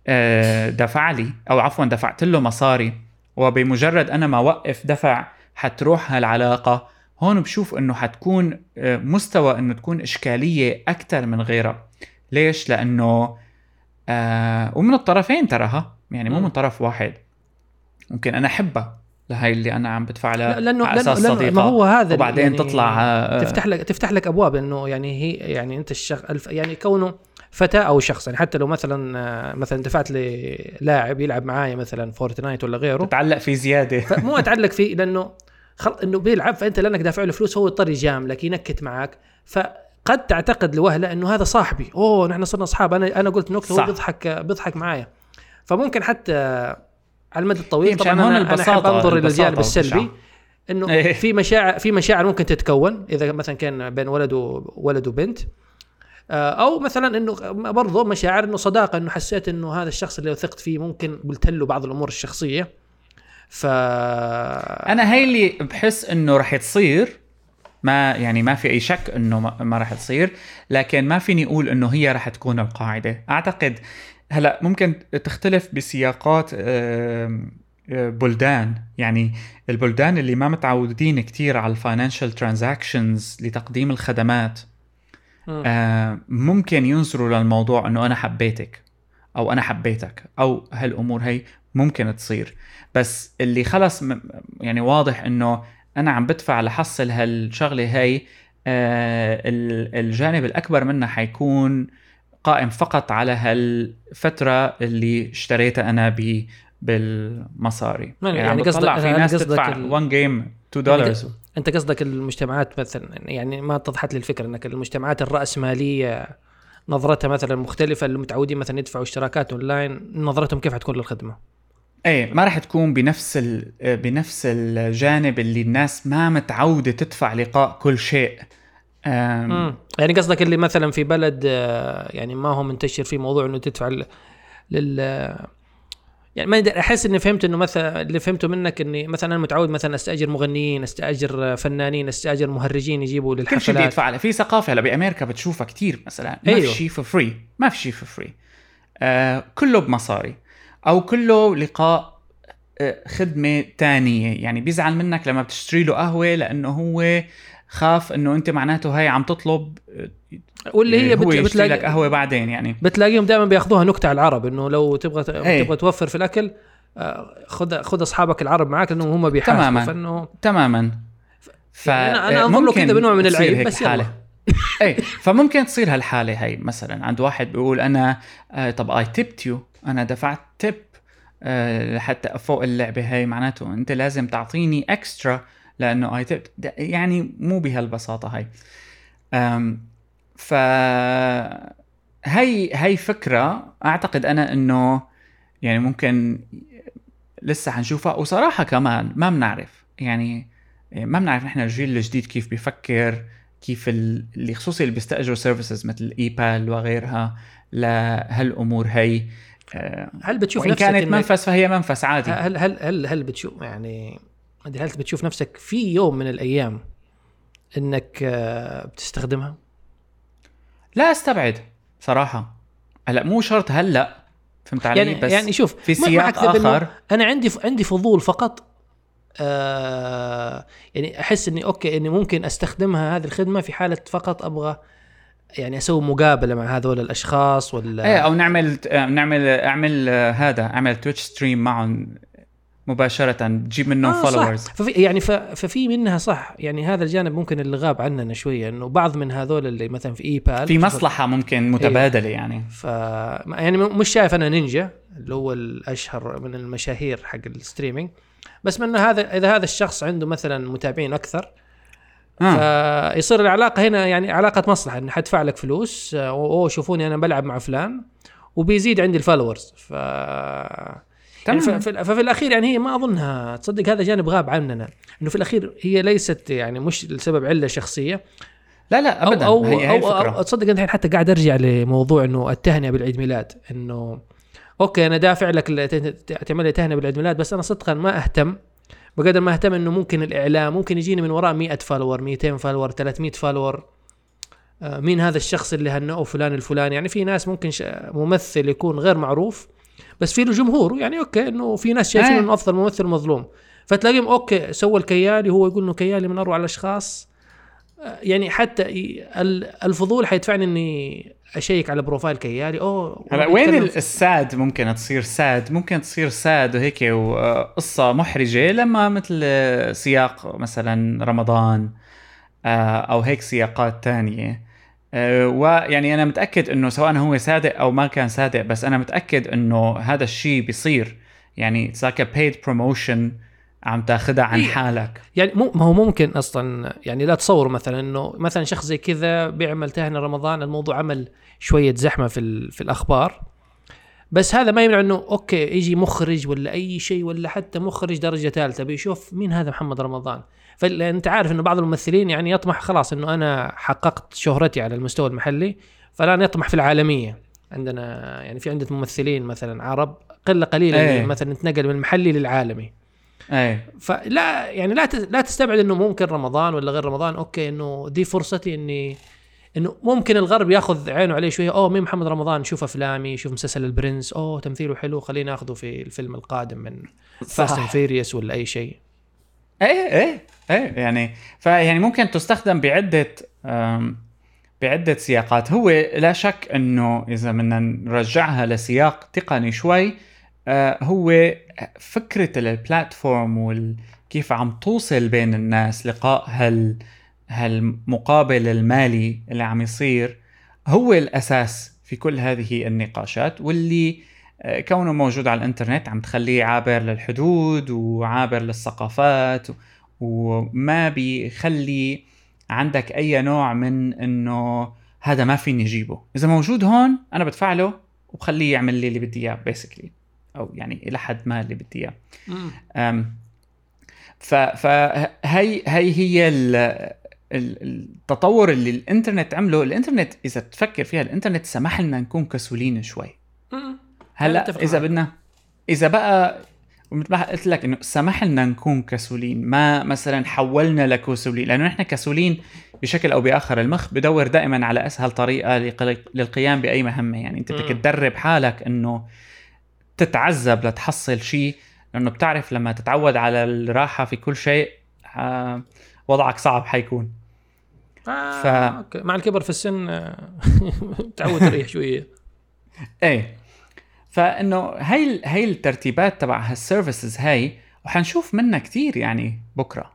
آه، دفع لي أو عفوا دفعت له مصاري وبمجرد أنا ما وقف دفع حتروح هالعلاقة هون بشوف إنه حتكون آه، مستوى إنه تكون إشكالية أكثر من غيرها. ليش؟ لأنه آه ومن الطرفين تراها يعني مو من طرف واحد. ممكن أنا أحبها. لهي اللي أنا عم بدفع لها لأنه على أساس لأنه صديقة. ما هو هذا وبعدين يعني تطلع آه، تفتح لك تفتح لك أبواب إنه يعني هي يعني أنت الشخص يعني كونه فتاة أو شخص. يعني حتى لو مثلا آه، مثلا دفعت للاعب يلعب معايا مثلا فورتنايت ولا غيره. تتعلق فيه زيادة. مو أتعلق فيه لأنه خل... إنه بيلعب فأنت لأنك دافع له فلوس هو يضطر يجاملك ينكت معك فقد تعتقد لوهلة إنه هذا صاحبي. أوه نحن صرنا أصحاب. أنا أنا قلت نكته هو بيضحك بيضحك معايا. فممكن حتى على المدى الطويل إيه، طبعا أنا, أنا أحب أنظر إلى الجانب السلبي إنه إيه. في مشاعر في مشاعر ممكن تتكون إذا مثلا كان بين ولد وولد وبنت. آه، أو مثلا إنه برضه مشاعر إنه صداقة إنه حسيت إنه هذا الشخص اللي وثقت فيه ممكن قلت له بعض الأمور الشخصية. ف أنا هي اللي بحس إنه رح تصير ما يعني ما في أي شك إنه ما رح تصير لكن ما فيني أقول إنه هي رح تكون القاعدة. أعتقد هلا ممكن تختلف بسياقات بلدان. يعني البلدان اللي ما متعودين كتير على ال financial transactions لتقديم الخدمات ممكن ينظروا للموضوع إنه أنا حبيتك أو أنا حبيتك أو هالأمور هي ممكن تصير. بس اللي خلص يعني واضح إنه أنا عم بدفع لحصل هالشغلة هي آه، الجانب الأكبر منها حيكون قائم فقط على هالفترة اللي اشتريتها أنا ب بالمصاري. يعني, يعني قصدك في ناس تدفع 1 جيم 2 دولار انت قصدك المجتمعات مثلا يعني ما اتضحت لي الفكرة إنك المجتمعات الرأسمالية نظرتها مثلا مختلفة اللي متعودين مثلا يدفعوا اشتراكات أونلاين نظرتهم كيف حتكون للخدمة؟ إيه ما راح تكون بنفس ال... بنفس الجانب اللي الناس ما متعودة تدفع لقاء كل شيء. أم... يعني قصدك اللي مثلا في بلد آه، يعني ما هو منتشر فيه موضوع إنه تدفع لل يعني ما أحس إني فهمت إنه مثلا اللي فهمته منك إني مثلا أنا متعود مثلا أستأجر مغنيين أستأجر فنانين أستأجر مهرجين يجيبوا للحفلات. كل شيء بيدفع في ثقافة هلأ بأمريكا بتشوفها كثير مثلا. ما أيوه. في شيء for free ما في شيء for free آه كله بمصاري. أو كله لقاء آه خدمة تانية. يعني بيزعل منك لما بتشتري له قهوة لأنه هو خاف إنه أنت معناته هي عم تطلب واللي هي هو بتلاقي لك قهوة بعدين يعني. بتلاقيهم دائما بيأخذوها نكتة على العرب إنه لو تبغى إيه. تبغى توفر في الأكل آه، خذ خذ أصحابك العرب معك لأنهم هم بيحاسبوا تماما. فانه تماما. ف يعني أنا انظر له كذا بنوع من العيب بس حالة. اي فممكن تصير هالحالة هي مثلا. عند واحد بيقول أنا آه طب I tipped you أنا دفعت tip آه لحتى فوق اللعبة هي معناته أنت لازم تعطيني extra لأنه I tipped يعني مو بهالبساطة هي ف هي هي فكرة أعتقد أنا إنه يعني ممكن لسه حنشوفها. وصراحة كمان ما بنعرف. يعني ما بنعرف نحن الجيل الجديد كيف بيفكر كيف اللي خصوصي اللي بيستأجروا services مثل E-Pal وغيرها لهالأمور هي آه، هل بتشوف وإن كانت منفس فهي منفس عادي. هل هل هل هل بتشوف يعني هل بتشوف نفسك في يوم من الأيام إنك آه، بتستخدمها؟ لا أستبعد صراحة. هلأ مو شرط هلأ فهمت علي؟ يعني بس يعني شوف في سياق آخر. أنا عندي عندي فضول فقط آه يعني أحس إني okay إني ممكن أستخدمها هذه الخدمة في حالة فقط أبغى يعني أسوي مقابلة مع هذول الأشخاص ولا إيه أو نعمل نعمل أعمل هذا أعمل Twitch stream معهم مباشرة تجيب منهم آه followers ففي يعني ففي منها صح. يعني هذا الجانب ممكن اللي غاب عننا شوية إنه بعض من هذول اللي مثلا في E-Pal في مصلحة ممكن متبادلة إيه يعني. ف يعني مش شايف أنا نينجا اللي هو الأشهر من المشاهير حق ال streaming. بس من هذا إذا هذا الشخص عنده مثلا متابعين أكثر آه. فيصير العلاقة هنا يعني علاقة مصلحة انه حدفع لك فلوس اوه شوفوني أنا بلعب مع فلان وبيزيد عندي ال followers ف يعني ففي الأخير يعني هي ما أظنها تصدق هذا جانب غاب عننا إنه في الأخير هي ليست يعني مش لسبب علاقة شخصية. لا لا ابدا. أو هي أو, أو تصدق أنت حتى قاعد أرجع لموضوع إنه التهنئة بالعيد ميلاد إنه okay أنا دافع لك تعمل لي تهنئه بالعيد ميلاد بس أنا صدقا ما أهتم. بقدر ما أهتم إنه ممكن الإعلام ممكن يجيني من وراء 100 follower 200 follower 300 follower مين هذا الشخص اللي هنأه فلان الفلاني؟ يعني في ناس ممكن ممثل يكون غير معروف. بس في له جمهور. يعني okay إنه في ناس شايفين آه. إنه أفضل ممثل مظلوم. فتلاقيهم okay سوى الكيالي هو يقول إنه كيالي من أروع الأشخاص. آه، يعني حتى الفضول حيدفعني إني أشيك على profile كيالي. أوه هلا وين ال sad ممكن تصير؟ sad ممكن تصير sad وهيك وقصة محرجة لما مثل سياق مثلا رمضان آه، أو هيك سياقات تانية. آه، ويعني أنا متأكد إنه سواء هو صادق أو ما كان صادق بس أنا متأكد إنه هذا الشيء بيصير. يعني like paid promotion عم تاخذها عن إيه. حالك. يعني مو ما هو ممكن أصلا يعني لا تصور مثلا إنه مثلا شخص زي كذا بيعمل تهنئة رمضان الموضوع عمل شوية زحمة في في الأخبار. بس هذا ما يمنع إنه okay يجي مخرج ولا أي شيء ولا حتى مخرج درجة ثالثة بيشوف مين هذا محمد رمضان. فانت عارف إنه بعض الممثلين يعني يطمح خلاص إنه أنا حققت شهرتي على المستوى المحلي فالآن يطمح في العالمية. عندنا يعني في عندنا ممثلين مثلا عرب قلة قليلة أيه. مثلا نتنقل من المحلي للعالمي. إيه. فلا يعني لا لا تستبعد إنه ممكن رمضان ولا غير رمضان okay إنه دي فرصتي إني إنه ممكن الغرب ياخذ عينه عليه شوية أوه مين محمد رمضان شوف أفلامي شوف مسلسل البرنس أوه تمثيله حلو خلينا آخذه في الفيلم القادم من Fast and Furious ولا أي شيء. إيه إيه. إيه يعني فيعني ممكن تستخدم بعدة بعدة سياقات. هو لا شك إنه إذا بدنا نرجعها لسياق تقني شوي آه، هو فكرة ال platform وكيف عم توصل بين الناس لقاء هال هالمقابل المالي اللي عم يصير هو الأساس في كل هذه النقاشات واللي آه، كونه موجود على الإنترنت عم تخليه عابر للحدود وعابر للثقافات وما بيخلي عندك أي نوع من إنه هذا ما فيني أجيبه. إذا موجود هون أنا بدفع وبخليه يعمل لي اللي بدي إياه بيسكلي أو يعني إلى حد ما اللي بدي إياه. فهي هي هي التطور اللي الإنترنت عمله. الإنترنت إذا تفكر فيها الإنترنت سمح لنا نكون كسولين شوي. هلأ إذا بدنا إذا بقى ومثل ما قلت لك إنه سمح لنا نكون كسولين ما مثلا حولنا لكسولين لأنه نحن كسولين بشكل أو بآخر المخ بدور دائما على أسهل طريقة للقيام بأي مهمة. يعني أنت بدك تدرب حالك إنه تتعذب لتحصل شيء لأنه بتعرف لما تتعود على الراحة في كل شيء آه، وضعك صعب حيكون. آه ف... مع الكبر في السن آه، تعود تريح شوية. إيه. فإنه هاي هاي الترتيبات تبع هال services هاي وحنشوف منها كثير يعني بكرة.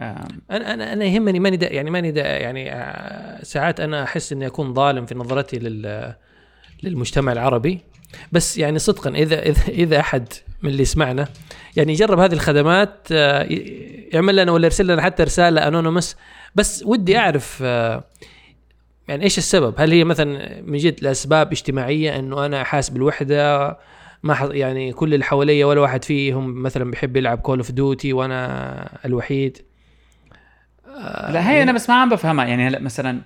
أنا أنا أنا يهمني ماني يعني ماني يعني آه، ساعات أنا أحس إني أكون ظالم في نظرتي لل للمجتمع العربي. بس يعني صدقا اذا اذا إذا أحد من اللي يسمعنا يعني يجرب هذه الخدمات آه، يعمل لنا ولا يرسل لنا حتى رسالة anonymous بس ودي أعرف آه، يعني إيش السبب؟ هل هي مثلا من جد لأسباب اجتماعية إنه أنا حاسس بالوحدة؟ ما يعني كل اللي حواليا ولا واحد فيهم مثلا بيحب يلعب Call of Duty وأنا الوحيد؟ آه، لا هي أنا بس ما عم بفهمها. يعني هلأ مثلا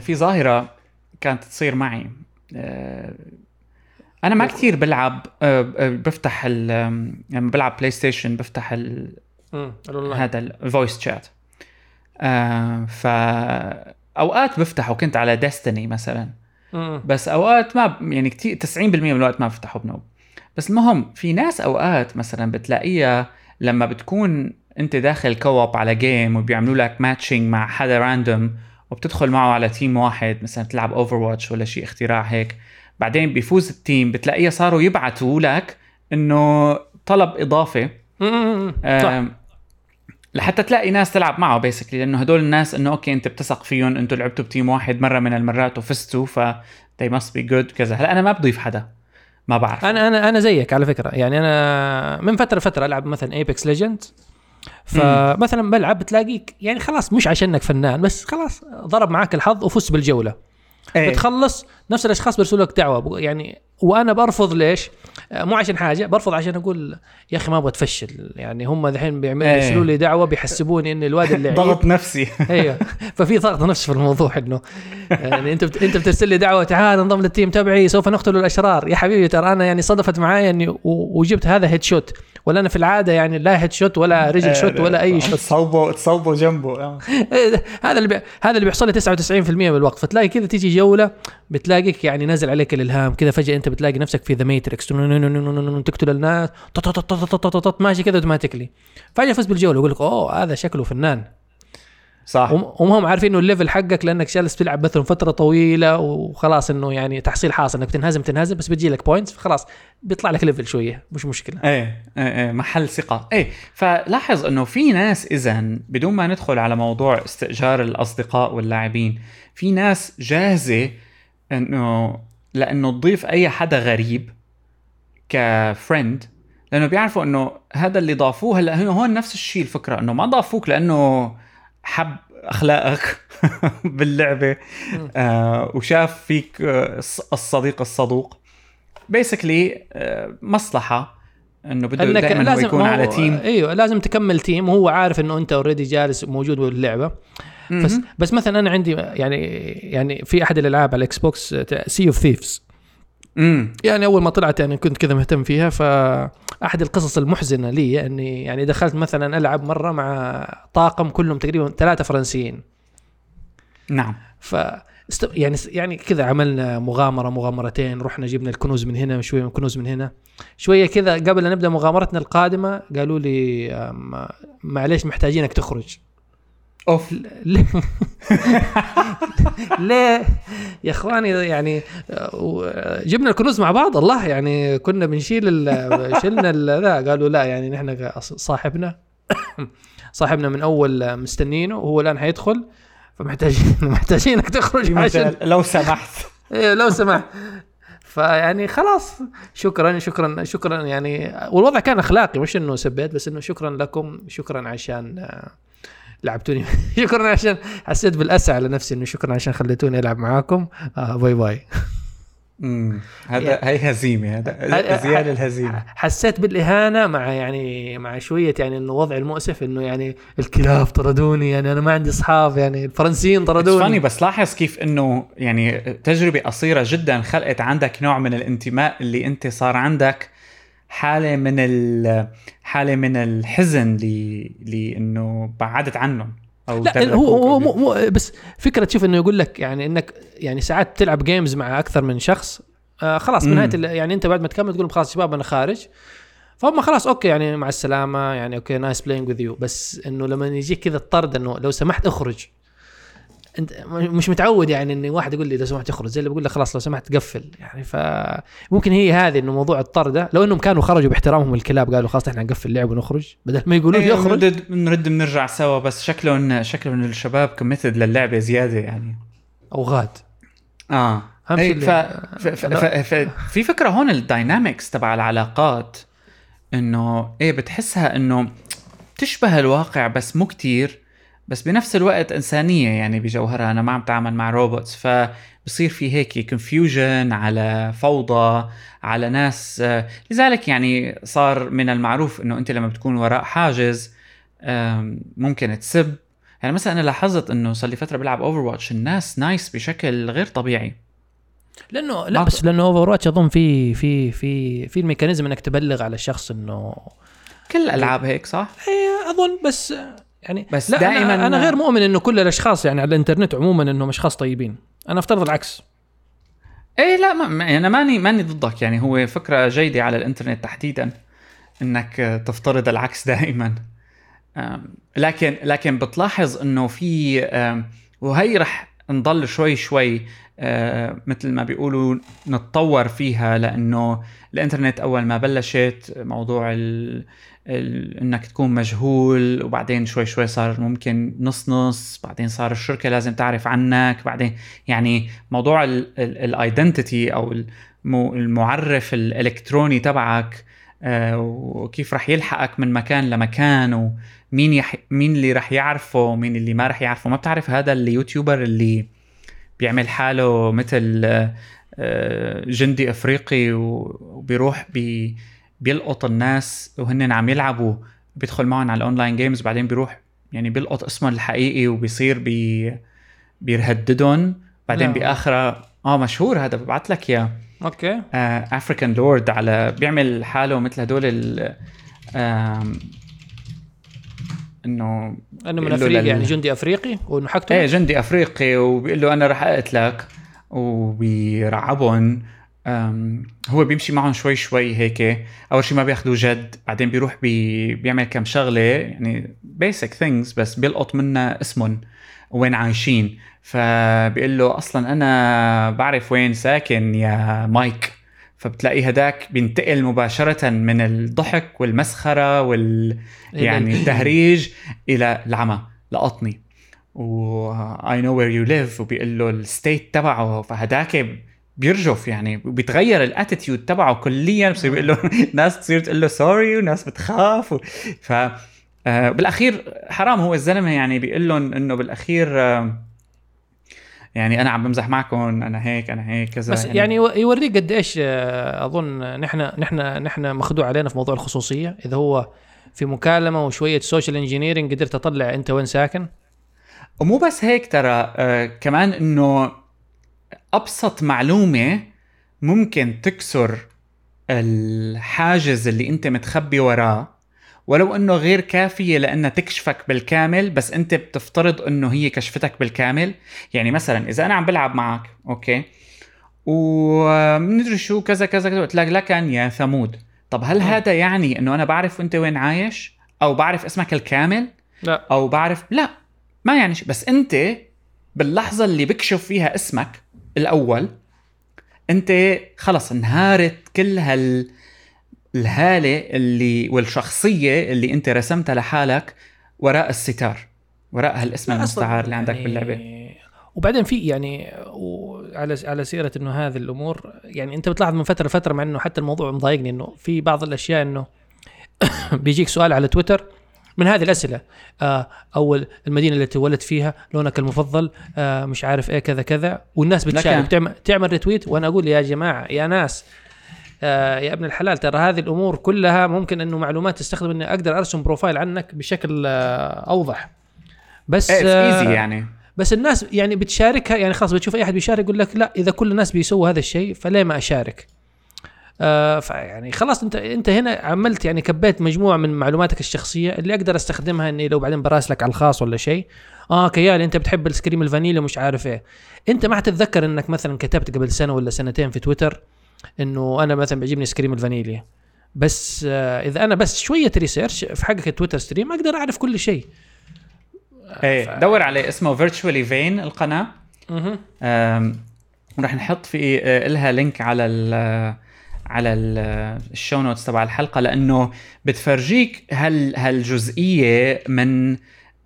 في ظاهرة كانت تصير معي. أنا ما كثير بلعب آه، آه، بفتح ال لما بلعب PlayStation بفتح ال هذا ال voice chat ف أوقات بفتحه كنت على Destiny مثلا. بس أوقات ما يعني كثير 90% من الوقت ما بفتحه بنوب. بس المهم في ناس أوقات مثلا بتلاقيها لما بتكون أنت داخل co-op على game وبيعملوا لك matching مع حدا random وبتدخل معه على team واحد مثلا تلعب Overwatch ولا شيء اختراع هيك بعدين بيفوز ال team بتلاقيه صاروا يبعثوا لك إنه طلب اضافي صح. لحتى تلاقي ناس تلعب معه basically لأنه هدول الناس إنه okay أنت بتثق فيهم أنتم لعبتوا ب team واحد مرة من المرات وفزتوا ف they must be good كذا. هلأ أنا ما بضيف حدا. ما بعرف. أنا أنا أنا زيك على فكرة. يعني أنا من فترة فتره ألعب مثلا Apex Legends فمثلا بلعب بتلاقيك يعني خلاص مش عشانك فنان بس خلاص ضرب معاك الحظ وفزت بالجولة. إيه. بتخلص نفس الأشخاص بيرسلوا لك دعوة. يعني وأنا برفض ليش؟ آه، مو عشان حاجة برفض عشان أقول يا أخي ما أبغى أتفشل. يعني هم الحين بيعملوا إيه. يرسلوا لي دعوة بيحسبوني ان الواد اللي ضغط نفسي. أيوه ففي ضغط نفسي في الموضوع إنه يعني أنت بت... أنت بترسل لي دعوة تعال انضم لل team تبعي سوف نقتل الأشرار. يا حبيبي ترى أنا يعني صدفت معايا إني وجبت هذا headshot ولا أنا في العادة يعني لا headshot ولا رجل shot ولا أي shot تصوبه تصوبه جنبه. آه. إيه، هذا اللي بي... هذا اللي بيحصل لي 99% من الوقت فتلاقي كذا تيجي جولة بتلاقيك يعني نازل عليك الإلهام. كذا فجأة أنت بتلاقي نفسك في The Matrix تقتل الناس. ماشي كذا automatically. فجأة فزت بالجولة يقول لك أوه هذا شكله فنان. صح. وهم عارفين إنه ال level حقك لأنك جالس تلعب مثلا فترة طويلة وخلاص إنه يعني تحصيل حاصل إنك تنهزم تنهزم بس بتجي لك points فخلاص بيطلع لك level شوية مش مشكلة. إيه إيه, إيه محل ثقة. إيه فلاحظ إنه في ناس اذا بدون ما ندخل على موضوع استئجار الأصدقاء واللاعبين في ناس جاهزة إنه لأنه تضيف أي حدا غريب ك friend لأنه بيعرفوا إنه هذا اللي ضافوه هلا هون نفس الشيء الفكرة إنه ما ضافوك لأنه حب أخلاقك باللعبة. آه وشاف فيك آه الصديق الصدوق. basically آه مصلحة. إنه بده دائما لازم يكون على team إيوه لازم تكمل team وهو عارف إنه أنت already جالس موجود باللعبة. بس بس مثلا أنا عندي يعني يعني في أحد الألعاب على ال Xbox Sea of Thieves امم يعني أول ما طلعت يعني كنت كذا مهتم فيها فأحد القصص المحزنة لي إني يعني دخلت مثلا ألعب مرة مع طاقم كلهم تقريبا ثلاثة فرنسيين. نعم. ف يعني يعني كذا عملنا مغامرة مغامرتين رحنا جبنا الكنوز من هنا شوية من الكنوز من هنا. شوية كذا قبل أن نبدأ مغامرتنا القادمة قالوا لي معليش محتاجينك تخرج. أوف ليه يا إخواني يعني جبنا الكنوز مع بعض الله يعني كنا بنشيل شلنا لا قالوا لا يعني نحن صاحبنا صاحبنا من أول مستنينه وهو الآن حيدخل فمحتاجين محتاجينك تخرج عشان لو سمحت. إيه لو سمحت. فيعني خلاص شكرا شكرا شكرا يعني والوضع كان أخلاقي مش إنه سبيت بس إنه شكرا لكم شكرا عشان لعبتوني. شكرا عشان حسيت بالأسى على نفسي إنه شكرا عشان خليتوني ألعب معاكم. آه bye bye. هذا يعني هي هزيمة هذا زياده الهزيمه حسيت بالإهانة مع يعني مع شوية يعني إنه وضع المؤسف إنه يعني الكلاب طردوني يعني أنا ما عندي أصحاب يعني الفرنسيين طردوني. فاني بس لاحظ كيف إنه يعني تجربة قصيرة جدا خلقت عندك نوع من الانتماء اللي أنت صار عندك حالة من حالة من الحزن لإنه بعدت عنهم أو لا هو هو مو مو بس فكرة تشوف إنه يقول لك يعني إنك يعني ساعات تلعب games مع أكثر من شخص آه خلاص بنهايه يعني أنت بعد ما تكمل تقول خلاص شباب أنا خارج. فهم خلاص okay يعني مع السلامة يعني okay nice playing with you بس إنه لما يجيك كذا الطرد إنه لو سمحت اخرج. أنت مش متعود يعني إن واحد يقول لي لو سمحت أخرج زي اللي بقول لك خلاص لو سمحت قفل. يعني فممكن هي هذه إنه موضوع الطرده لو إنهم كانوا خرجوا باحترامهم الكلاب قالوا خلاص إحنا نقفل اللعب ونخرج بدل ما يقولوا لي اخرج نرد نرد بنرجع سوا بس شكلهم شكلهم الشباب committed للعبه زيادة يعني. oh God. آه. أي ف... ف... ف... ف... ف... في فكرة هون ال dynamics تبع العلاقات إنه إيه بتحسها إنه تشبه الواقع بس مو كتير. بس بنفس الوقت إنسانية يعني بجوهرها أنا ما عم تعامل مع robots فبصير في هيك confusion على فوضى على ناس لذلك يعني صار من المعروف إنه أنت لما بتكون وراء حاجز ممكن تسب يعني مثلا أنا لاحظت إنه صار لي فترة بلعب Overwatch الناس nice بشكل غير طبيعي لأنه لا بس لأنه Overwatch اظن في في في في ال mechanism إنك تبلغ على الشخص إنه كل الألعاب هيك صح؟ إيه أظن بس يعني بس لا دائما أنا, أنا غير مؤمن إنه كل الأشخاص يعني على الإنترنت عموما إنهم أشخاص طيبين. أنا أفترض العكس. إيه لا ما أنا ماني ماني ضدك. يعني هو فكرة جيدة على الإنترنت تحديدا إنك تفترض العكس دائما. لكن لكن بتلاحظ إنه في وهي رح نضل شوي شوي مثل ما بيقولوا نتطور فيها لأنه الإنترنت أول ما بلشت موضوع إنك تكون مجهول وبعدين شوي شوي صار ممكن نص نص بعدين صار الشركة لازم تعرف عنك بعدين يعني موضوع ال identity أو المعرف الإلكتروني تبعك آه، وكيف رح يلحقك من مكان لمكان ومين يح... مين اللي رح يعرفه ومين اللي ما رح يعرفه. ما بتعرف هذا اليوتيوبر اللي بيعمل حاله مثل آه، جندي إفريقي وبيروح بي بيلقط الناس وهن عم يلعبوا بيدخل معهم على ال online games بعدين بيروح يعني بيلقط اسمهم الحقيقي وبيصير بي بيهددهم بعدين نعم. باخرها آه مشهور هذا ببعث لك إياه. أوكي. African آه warlord على بيعمل حاله مثل هدول ال إنه إنه من أفريقيا لل... يعني جندي أفريقي وانه حاجته إيه جندي أفريقي وبيقول له أنا رح أقتلك وبيرعبهم. هو بيمشي معهم شوي شوي هيك. أول شيء ما بياخذوا جد بعدين بيروح بي بيعمل كم شغلة يعني basic things بس بيلقط منها اسمهم وين عايشين. فبيقول له أصلا أنا بعرف وين ساكن يا مايك. فبتلاقي هداك بينتقل مباشرة من الضحك والمسخرة وال يعني التهريج إلى العمى لقطني. و I know where you live. وبيقول له ال state تبعه. فهداك بيرجف يعني بيتغير ال attitude تبعه كليا بصير بيقول له ناس تصير تقول له sorry وناس بتخاف و... ف آه بالأخير حرام هو الزلمة يعني بيقول لهم إنه بالأخير آه يعني أنا عم بمزح معكم أنا هيك أنا هيك كذا بس يعني, يعني يوريك قد إيش آه، أظن نحن نحن نحن مخدوع علينا في موضوع الخصوصية. إذا هو في مكالمة وشوية social engineering قدرت اطلع أنت وين ساكن؟ ومو بس هيك ترى آه كمان إنه أبسط معلومة ممكن تكسر الحاجز اللي أنت متخبي وراه ولو إنه غير كافية لأنها تكشفك بالكامل بس أنت بتفترض إنه هي كشفتك بالكامل. يعني مثلا إذا أنا عم بلعب معك أوكي ومندري شو كذا كذا كذا قلت لك لكن يا ثمود. طب هل هذا يعني إنه أنا بعرف أنت وين عايش؟ أو بعرف اسمك الكامل؟ لا. أو بعرف لا ما يعني شيء. بس أنت باللحظة اللي بكشف فيها اسمك الأول أنت خلص انهارت كل هال الهالة اللي والشخصية اللي أنت رسمتها لحالك وراء الستار وراء هالاسم المستعار اللي عندك يعني باللعبة. وبعدين في يعني وعلى على سيرة إنه هذه الأمور يعني أنت بتلاحظ من فترة لفترة مع إنه حتى الموضوع مضايقني إنه في بعض الأشياء إنه بيجيك سؤال على تويتر من هذه الأسئلة. آه أول المدينة التي ولدت فيها لونك المفضل آه مش عارف إيه كذا كذا. والناس بتشارك. تعمل تعمل retweet وأنا أقول يا جماعة يا ناس آه يا ابن الحلال ترى هذه الأمور كلها ممكن أنه معلومات تستخدم إني أقدر أرسم profile عنك بشكل آه أوضح. بس آه يعني. بس الناس يعني بتشاركها يعني خلاص بتشوف أي أحد بيشارك يقول لك لا إذا كل الناس بيسووا هذا الشيء فليه ما أشارك؟ آه فيعني خلاص انت انت هنا عملت يعني كبيت مجموعة من معلوماتك الشخصية اللي أقدر أستخدمها إني لو بعدين براسلك على الخاص ولا شيء. آه كيال أنت بتحب الآيسكريم الفانيليا ومش عارف إيه. أنت ما حتتذكر إنك مثلا كتبت قبل سنة ولا سنتين في تويتر إنه أنا مثلا بيعجبني آيسكريم الفانيليا. بس آه إذا أنا بس شوية research في حقك التويتر stream أقدر أعرف كل شيء. إيه ف... دور عليه اسمه Virtually Vain القناة. أها راح نحط في آه، لها link على ال على ال show notes تبع الحلقة لأنه بتفرجيك هال هالجزئية من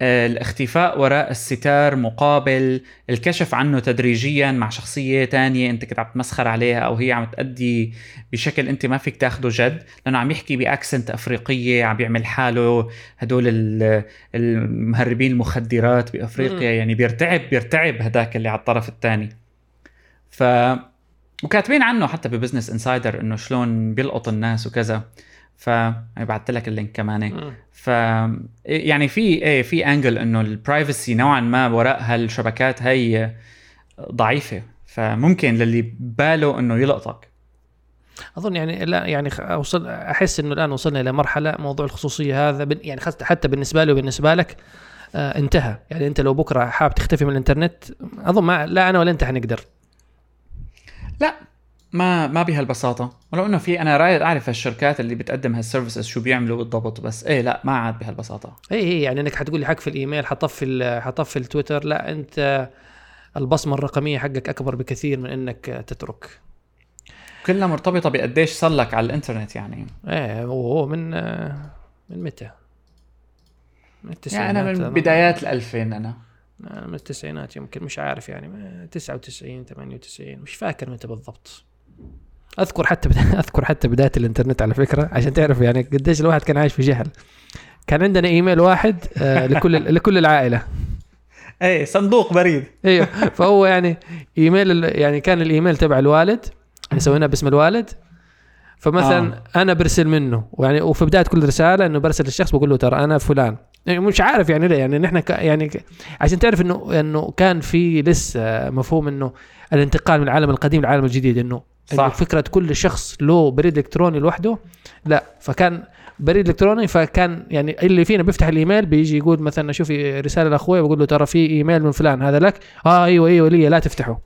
آه، الاختفاء وراء الستار مقابل الكشف عنه تدريجيا مع شخصية تانية أنت كنت عم تمسخر عليها أو هي عم تأدي بشكل أنت ما فيك تاخده جد لأنه عم يحكي ب accent أفريقية عم بيعمل حاله هدول المهربين المخدرات بأفريقيا يعني بيرتعب بيرتعب هداك اللي على الطرف الثاني ف وكاتبين عنه حتى ب Business Insider إنه شلون بيلقط الناس وكذا. ف بعثت لك ال link كمان ف يعني في إيه في angle إنه ال privacy نوعا ما وراء هالشبكات هي ضعيفة. فممكن للي باله إنه يلقطك. أظن يعني لا يعني أوصل أحس إنه الآن وصلنا إلى مرحلة موضوع الخصوصية هذا يعني حتى بالنسبة لي وبالنسبة لك آه انتهى. يعني أنت لو بكرة حاب تختفي من الإنترنت أظن ما لا أنا ولا أنت حنقدر. لا ما ما بهالبساطة. ولو إنه في أنا رايد أعرف الشركات اللي بتقدم هال services شو بيعملوا بالضبط بس إيه لا ما عاد بهالبساطة. اي اي يعني إنك حتقول لي حق في الإيميل حأطفي حأطفي التويتر لا أنت البصمة الرقمية حقك أكبر بكثير من إنك تترك. كلها مرتبطة بقديش صار لك على الإنترنت يعني. إيه هو من من متى؟ من التسعينات يعني أنا من بدايات ال 2000 أنا من التسعينات يمكن مش عارف يعني 99 98 مش فاكر متى بالضبط. أذكر حتى أذكر حتى بداية الإنترنت على فكرة عشان تعرف يعني قديش الواحد كان عايش في جهل. كان عندنا إيميل واحد آه لكل لكل العائلة. اي صندوق بريد. إيوه. فهو يعني إيميل يعني كان الإيميل تبع الوالد اللي سويناه باسم الوالد. فمثلا آه. أنا برسل منه يعني وفي بداية كل رسالة إنه برسل الشخص بقول له ترى أنا فلان. مش عارف يعني ليه يعني نحن يعني عشان تعرف إنه إنه كان في لسه مفهوم إنه الانتقال من العالم القديم للعالم الجديد إنه صح. فكرة كل شخص له بريد إلكتروني لوحده لا فكان بريد إلكتروني فكان يعني اللي فينا بيفتح الإيميل بيجي يقول مثلا أشوف رسالة لأخوي بقول له ترى في إيميل من فلان هذا لك؟ آه أيوه أيوه لي لا تفتحه.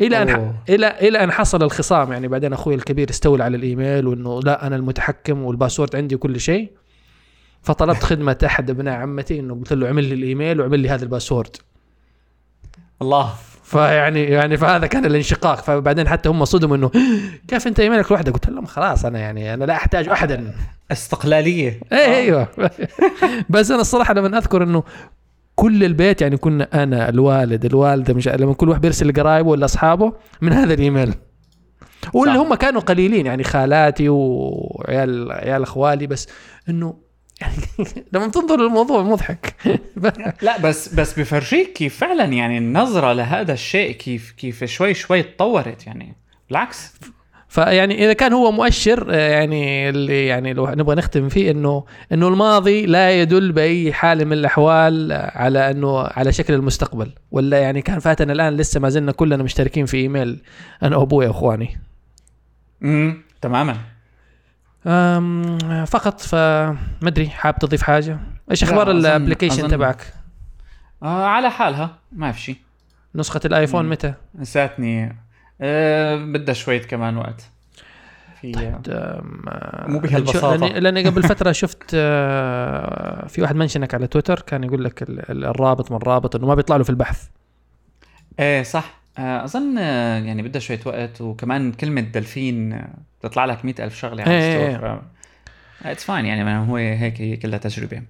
إلى أن إلى إلى أن حصل الخصام يعني بعدين أخوي الكبير استولى على الإيميل وإنه لا أنا المتحكم وال password عندي وكل شيء. فطلبت خدمة أحد ابناء عمتي إنه قلت له اعمل لي الإيميل واعمل لي هذا ال password. الله. فيعني يعني فهذا كان الانشقاق. فبعدين حتى هم صدموا إنه كيف أنت إيميلك لوحدك؟ قلت لهم خلاص أنا يعني أنا لا أحتاج أحدا. استقلالية. إيه أيوه. بس أنا الصراحة لما أذكر إنه كل البيت يعني كنا أنا الوالد الوالدة مش لما كل واحد بيرسل لقرايبه ولا أصحابه من هذا الإيميل. واللي هم كانوا قليلين يعني خالاتي وعيال عيال إخوالي بس إنه لما تنظر للموضوع مضحك. لا بس بس بفرجيك كيف فعلا يعني النظرة لهذا الشيء كيف كيف شوي شوي تطورت يعني. بالعكس. فيعني إذا كان هو مؤشر آه، يعني اللي يعني لو نبغى نختم فيه إنه إنه الماضي لا يدل بأي حال من الأحوال على إنه على شكل المستقبل. ولا يعني كان فاتنا الآن لسه ما زلنا كلنا مشتركين في إيميل أنا وأبوي واخواني امم تماما. فقط فما ادري حاب تضيف حاجة؟ إيش أخبار ال application تبعك؟ آه على حالها ما في شيء نسخة الآيفون مم. متى؟ نساتني أه بدها شوية كمان وقت. في طيب مو بهالبساطة. لاني, قبل فترة شفت آه، في واحد منشنك على تويتر كان يقول لك الرابط من الرابط إنه ما بيطلع له في البحث. إيه صح. آه، أظن آه، يعني بدها شوية وقت وكمان كلمة دلفين بتطلع لك مئة ألف شغلة على ال store it's fine يعني هو هيك هي كلها تجربة.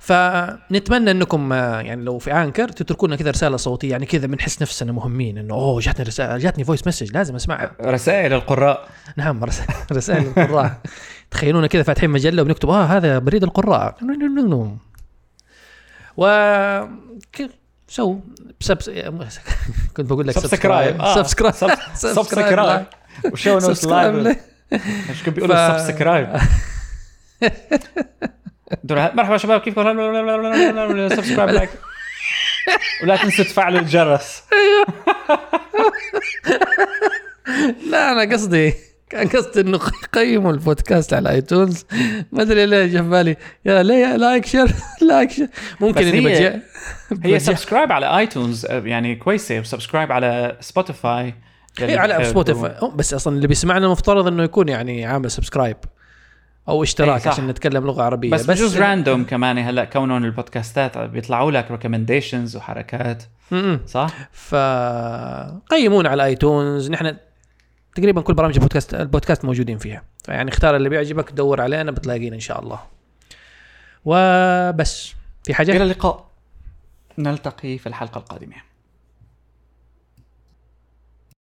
فنتمنى إنكم آه، يعني لو في Anchor تتركوا لنا كذا رسالة صوتية يعني كذا بنحس نفسنا مهمين إنه أوه جاتني رساله جاتني voice message لازم أسمعها. رسائل القراء. نعم رس- رسائل القراء. تخيلونا كذا فاتحين مجلة وبنكتب آه هذا بريد القراء. و so. كنت بقول لك subscribe. subscribe sub- subscribe وشو not like إيش كانوا بيقولوا سبسكرايب مرحبا شباب كيفكم؟ subscribe like ولا تنسوا تفعلوا الجرس. لا أنا قصدي كان قصدي إنه قيموا البودكاست على iTunes. ما أدري ليه جا في بالي. يا ليه like share؟ like share. ممكن بس إني هي- بجي هي subscribe على iTunes يعني كويسة. و subscribe على Spotify إيه على Spotify بس أصلا اللي بيسمعنا المفترض إنه يكون يعني عامل subscribe أو اشتراك إيه،. عشان نتكلم لغة عربية. بس بجوز random كمان. هلأ كونهم البودكاستات بيطلعوا لك recommendations وحركات. صح؟ فقيمونا على آيتونز. نحن تقريبا كل برامج البودكاست البودكاست موجودين فيها. فيعني اختار اللي بيعجبك دور علينا بتلاقينا إن شاء الله. وبس. في حاجة؟ إلى اللقاء. نلتقي في الحلقة القادمة.